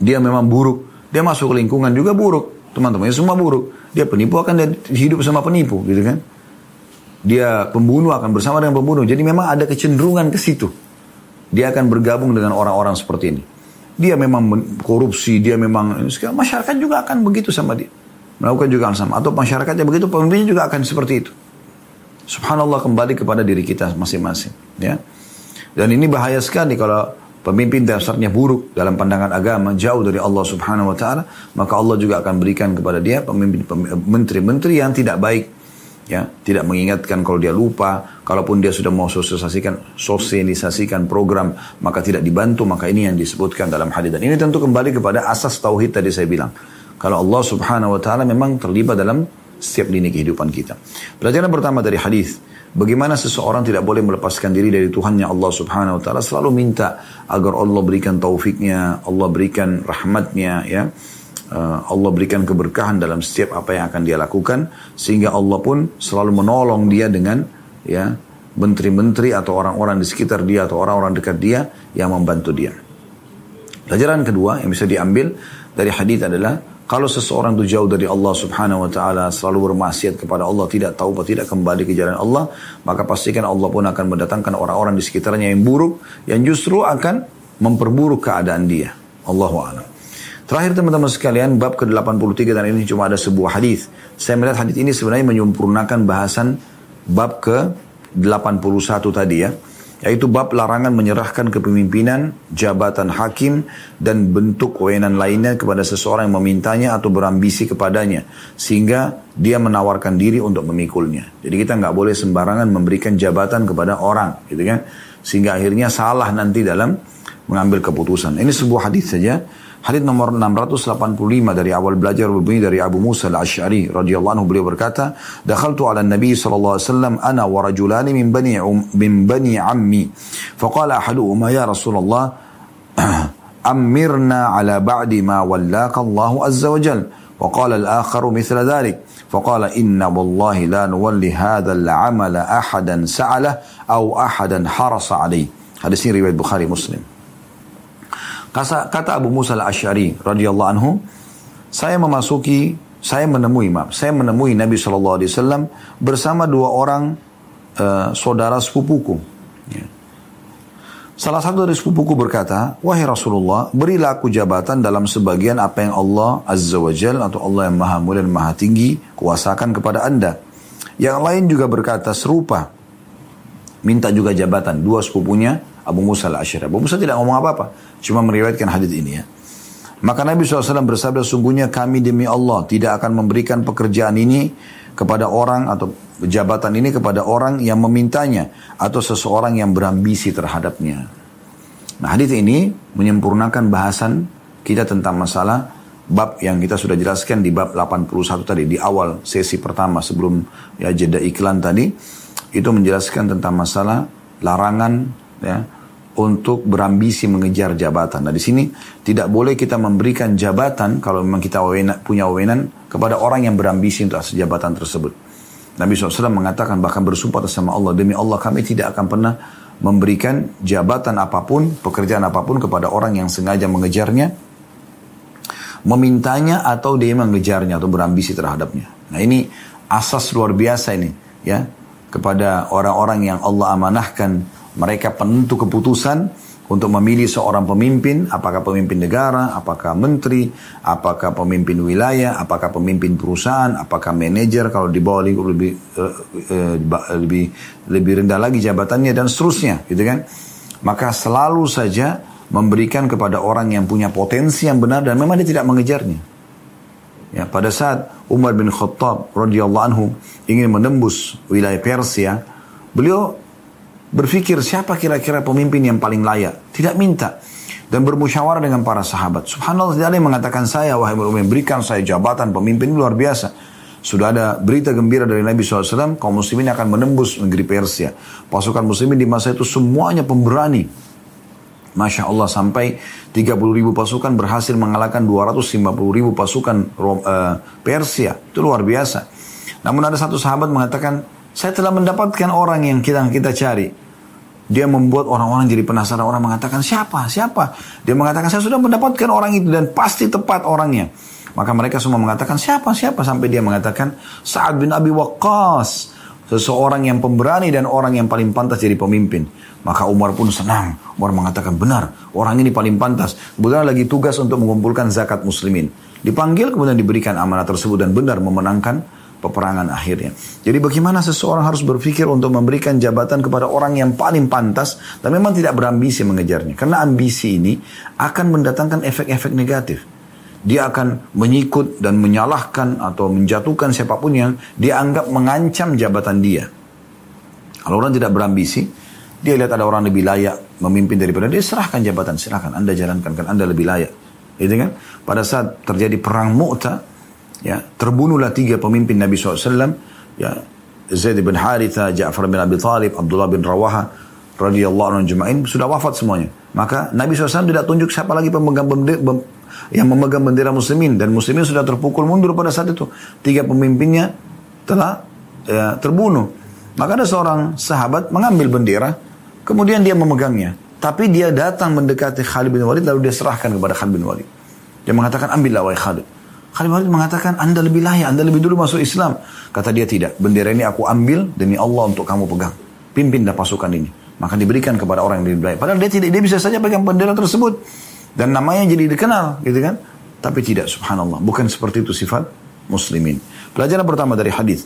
[SPEAKER 1] dia memang buruk, dia masuk lingkungan juga buruk, teman-temannya semua buruk. Dia penipu akan dia hidup sama penipu, gitu kan? Dia pembunuh akan bersama dengan pembunuh. Jadi memang ada kecenderungan ke situ. Dia akan bergabung dengan orang-orang seperti ini. Dia memang korupsi, dia memang masyarakat juga akan begitu sama dia. Melakukan juga sama. Atau masyarakatnya begitu, pemimpinnya juga akan seperti itu. Subhanallah kembali kepada diri kita masing-masing. Ya. Dan ini bahaya sekali kalau pemimpin dasarnya buruk dalam pandangan agama, jauh dari Allah Subhanahu wa taala, maka Allah juga akan berikan kepada dia pemimpin menteri-menteri yang tidak baik. Ya, tidak mengingatkan kalau dia lupa, kalaupun dia sudah mau sosialisasikan sosialisasikan program, maka tidak dibantu, maka ini yang disebutkan dalam hadis. Dan ini tentu kembali kepada asas tauhid tadi saya bilang. Kalau Allah Subhanahu wa taala memang terlibat dalam setiap lini kehidupan kita. Pelajaran pertama dari hadis, Bagaimana seseorang tidak boleh melepaskan diri dari Tuhannya Allah subhanahu wa ta'ala. Selalu minta agar Allah berikan taufiknya, Allah berikan rahmatnya ya. Uh, Allah berikan keberkahan dalam setiap apa yang akan dia lakukan. Sehingga Allah pun selalu menolong dia dengan ya menteri-menteri atau orang-orang di sekitar dia atau orang-orang dekat dia yang membantu dia. Pelajaran kedua yang bisa diambil dari hadis adalah kalau seseorang itu jauh dari Allah subhanahu wa ta'ala, selalu bermaksiat kepada Allah, tidak tahu tidak kembali ke jalan Allah, maka pastikan Allah pun akan mendatangkan orang-orang di sekitarnya yang buruk, yang justru akan memperburuk keadaan dia. Allahu a'lam. Terakhir teman-teman sekalian, bab ke-83 dan ini cuma ada sebuah hadis. Saya melihat hadis ini sebenarnya menyempurnakan bahasan bab ke-81 tadi ya yaitu bab larangan menyerahkan kepemimpinan, jabatan hakim, dan bentuk kewenangan lainnya kepada seseorang yang memintanya atau berambisi kepadanya, sehingga dia menawarkan diri untuk memikulnya. Jadi kita nggak boleh sembarangan memberikan jabatan kepada orang, gitu kan? Sehingga akhirnya salah nanti dalam mengambil keputusan. Ini sebuah hadis saja Hadis nomor 685 dari awal belajar berbunyi dari Abu Musa al-Ash'ari radhiyallahu anhu beliau berkata, "Dakhaltu 'ala Nabi sallallahu alaihi wasallam ana wa rajulani min bani um, min bani ammi." Faqala ahaduhuma ya Rasulullah, "Amirna 'ala ba'di ma wallaka Allah azza wa jalla." وقال الآخر مثل ذلك فقال إن والله لا نولي هذا العمل أحدا سعله أو أحدا حرص عليه hadis ini riwayat Bukhari Muslim Kata, kata Abu Musa al-Ash'ari radhiyallahu anhu, saya memasuki, saya menemui, maaf, saya menemui Nabi SAW bersama dua orang uh, saudara sepupuku. Ya. Salah satu dari sepupuku berkata, Wahai Rasulullah, berilah aku jabatan dalam sebagian apa yang Allah Azza wa Jal atau Allah yang maha mulia dan maha tinggi kuasakan kepada anda. Yang lain juga berkata serupa. Minta juga jabatan. Dua sepupunya Abu Musa al-Ashari. Abu Musa tidak ngomong apa-apa. Cuma meriwayatkan hadis ini ya. Maka Nabi SAW bersabda, sungguhnya kami demi Allah tidak akan memberikan pekerjaan ini kepada orang atau jabatan ini kepada orang yang memintanya atau seseorang yang berambisi terhadapnya. Nah hadis ini menyempurnakan bahasan kita tentang masalah bab yang kita sudah jelaskan di bab 81 tadi di awal sesi pertama sebelum ya jeda iklan tadi itu menjelaskan tentang masalah larangan ya untuk berambisi mengejar jabatan. Nah di sini tidak boleh kita memberikan jabatan kalau memang kita punya wewenang kepada orang yang berambisi untuk jabatan tersebut. Nabi SAW mengatakan bahkan bersumpah atas sama Allah demi Allah kami tidak akan pernah memberikan jabatan apa pun, pekerjaan apa pun kepada orang yang sengaja mengejarnya, memintanya atau dia mengejarnya atau berambisi terhadapnya. Nah ini asas luar biasa ini ya kepada orang-orang yang Allah amanahkan mereka penentu keputusan untuk memilih seorang pemimpin, apakah pemimpin negara, apakah menteri, apakah pemimpin wilayah, apakah pemimpin perusahaan, apakah manajer kalau di bawah lebih lebih, uh, uh, lebih lebih rendah lagi jabatannya dan seterusnya, gitu kan? Maka selalu saja memberikan kepada orang yang punya potensi yang benar dan memang dia tidak mengejarnya. Ya, pada saat Umar bin Khattab radhiyallahu anhu ingin menembus wilayah Persia, beliau berpikir siapa kira-kira pemimpin yang paling layak. Tidak minta. Dan bermusyawarah dengan para sahabat. Subhanallah tidak ada yang mengatakan saya, wahai Muhammad, berikan saya jabatan pemimpin luar biasa. Sudah ada berita gembira dari Nabi SAW, kaum muslimin akan menembus negeri Persia. Pasukan muslimin di masa itu semuanya pemberani. Masya Allah sampai 30 ribu pasukan berhasil mengalahkan 250 ribu pasukan uh, Persia. Itu luar biasa. Namun ada satu sahabat mengatakan, saya telah mendapatkan orang yang kita kita cari. Dia membuat orang-orang jadi penasaran. Orang mengatakan, siapa? Siapa? Dia mengatakan, saya sudah mendapatkan orang itu dan pasti tepat orangnya. Maka mereka semua mengatakan, siapa? Siapa? Sampai dia mengatakan, Sa'ad bin Abi Waqqas. Seseorang yang pemberani dan orang yang paling pantas jadi pemimpin. Maka Umar pun senang. Umar mengatakan, benar, orang ini paling pantas. Kebetulan lagi tugas untuk mengumpulkan zakat muslimin. Dipanggil kemudian diberikan amanah tersebut dan benar memenangkan peperangan akhirnya. Jadi bagaimana seseorang harus berpikir untuk memberikan jabatan kepada orang yang paling pantas dan memang tidak berambisi mengejarnya. Karena ambisi ini akan mendatangkan efek-efek negatif. Dia akan menyikut dan menyalahkan atau menjatuhkan siapa pun yang dianggap mengancam jabatan dia. Kalau orang tidak berambisi, dia lihat ada orang lebih layak memimpin daripada dia, serahkan jabatan, silahkan Anda jalankan, kan Anda lebih layak. Gitu kan? Pada saat terjadi perang Mu'tah, ya terbunuhlah tiga pemimpin Nabi SAW ya Zaid bin Haritha, Ja'far bin Abi Talib, Abdullah bin Rawaha radhiyallahu anhu jema'in sudah wafat semuanya. Maka Nabi SAW tidak tunjuk siapa lagi pemegang bendera, yang memegang bendera muslimin dan muslimin sudah terpukul mundur pada saat itu. Tiga pemimpinnya telah ya, terbunuh. Maka ada seorang sahabat mengambil bendera, kemudian dia memegangnya. Tapi dia datang mendekati Khalid bin Walid lalu dia serahkan kepada Khalid bin Walid. Dia mengatakan ambillah wahai Khalid. Khalid Walid mengatakan, Anda lebih layak, Anda lebih dulu masuk Islam. Kata dia tidak, bendera ini aku ambil demi Allah untuk kamu pegang. Pimpinlah pasukan ini. Maka diberikan kepada orang yang lebih layak. Padahal dia tidak, dia bisa saja pegang bendera tersebut. Dan namanya jadi dikenal, gitu kan. Tapi tidak, subhanallah. Bukan seperti itu sifat muslimin. Pelajaran pertama dari hadis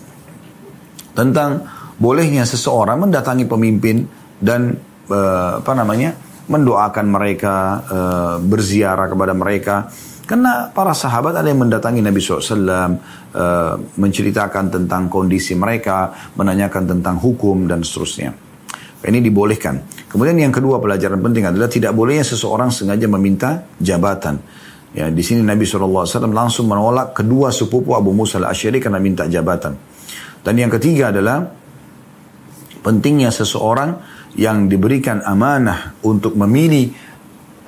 [SPEAKER 1] tentang bolehnya seseorang mendatangi pemimpin dan uh, apa namanya mendoakan mereka, uh, berziarah kepada mereka karena para sahabat ada yang mendatangi Nabi SAW, uh, eh, menceritakan tentang kondisi mereka, menanyakan tentang hukum dan seterusnya. Ini dibolehkan. Kemudian yang kedua pelajaran penting adalah tidak bolehnya seseorang sengaja meminta jabatan. Ya, di sini Nabi SAW langsung menolak kedua sepupu Abu Musa al-Asyari karena minta jabatan. Dan yang ketiga adalah pentingnya seseorang yang diberikan amanah untuk memilih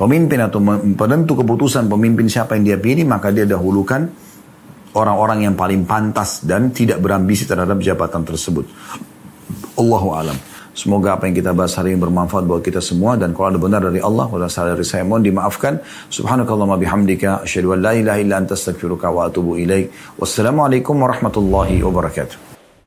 [SPEAKER 1] pemimpin atau penentu keputusan pemimpin siapa yang dia pilih, maka dia dahulukan orang-orang yang paling pantas dan tidak berambisi terhadap jabatan tersebut. Allahu alam. Semoga apa yang kita bahas hari ini bermanfaat buat kita semua dan kalau ada benar dari Allah, kalau dari saya mohon dimaafkan. Subhanakallahumma bihamdika asyhadu an la ilaha illa anta astaghfiruka wa atubu ilaik. Wassalamualaikum warahmatullahi wabarakatuh.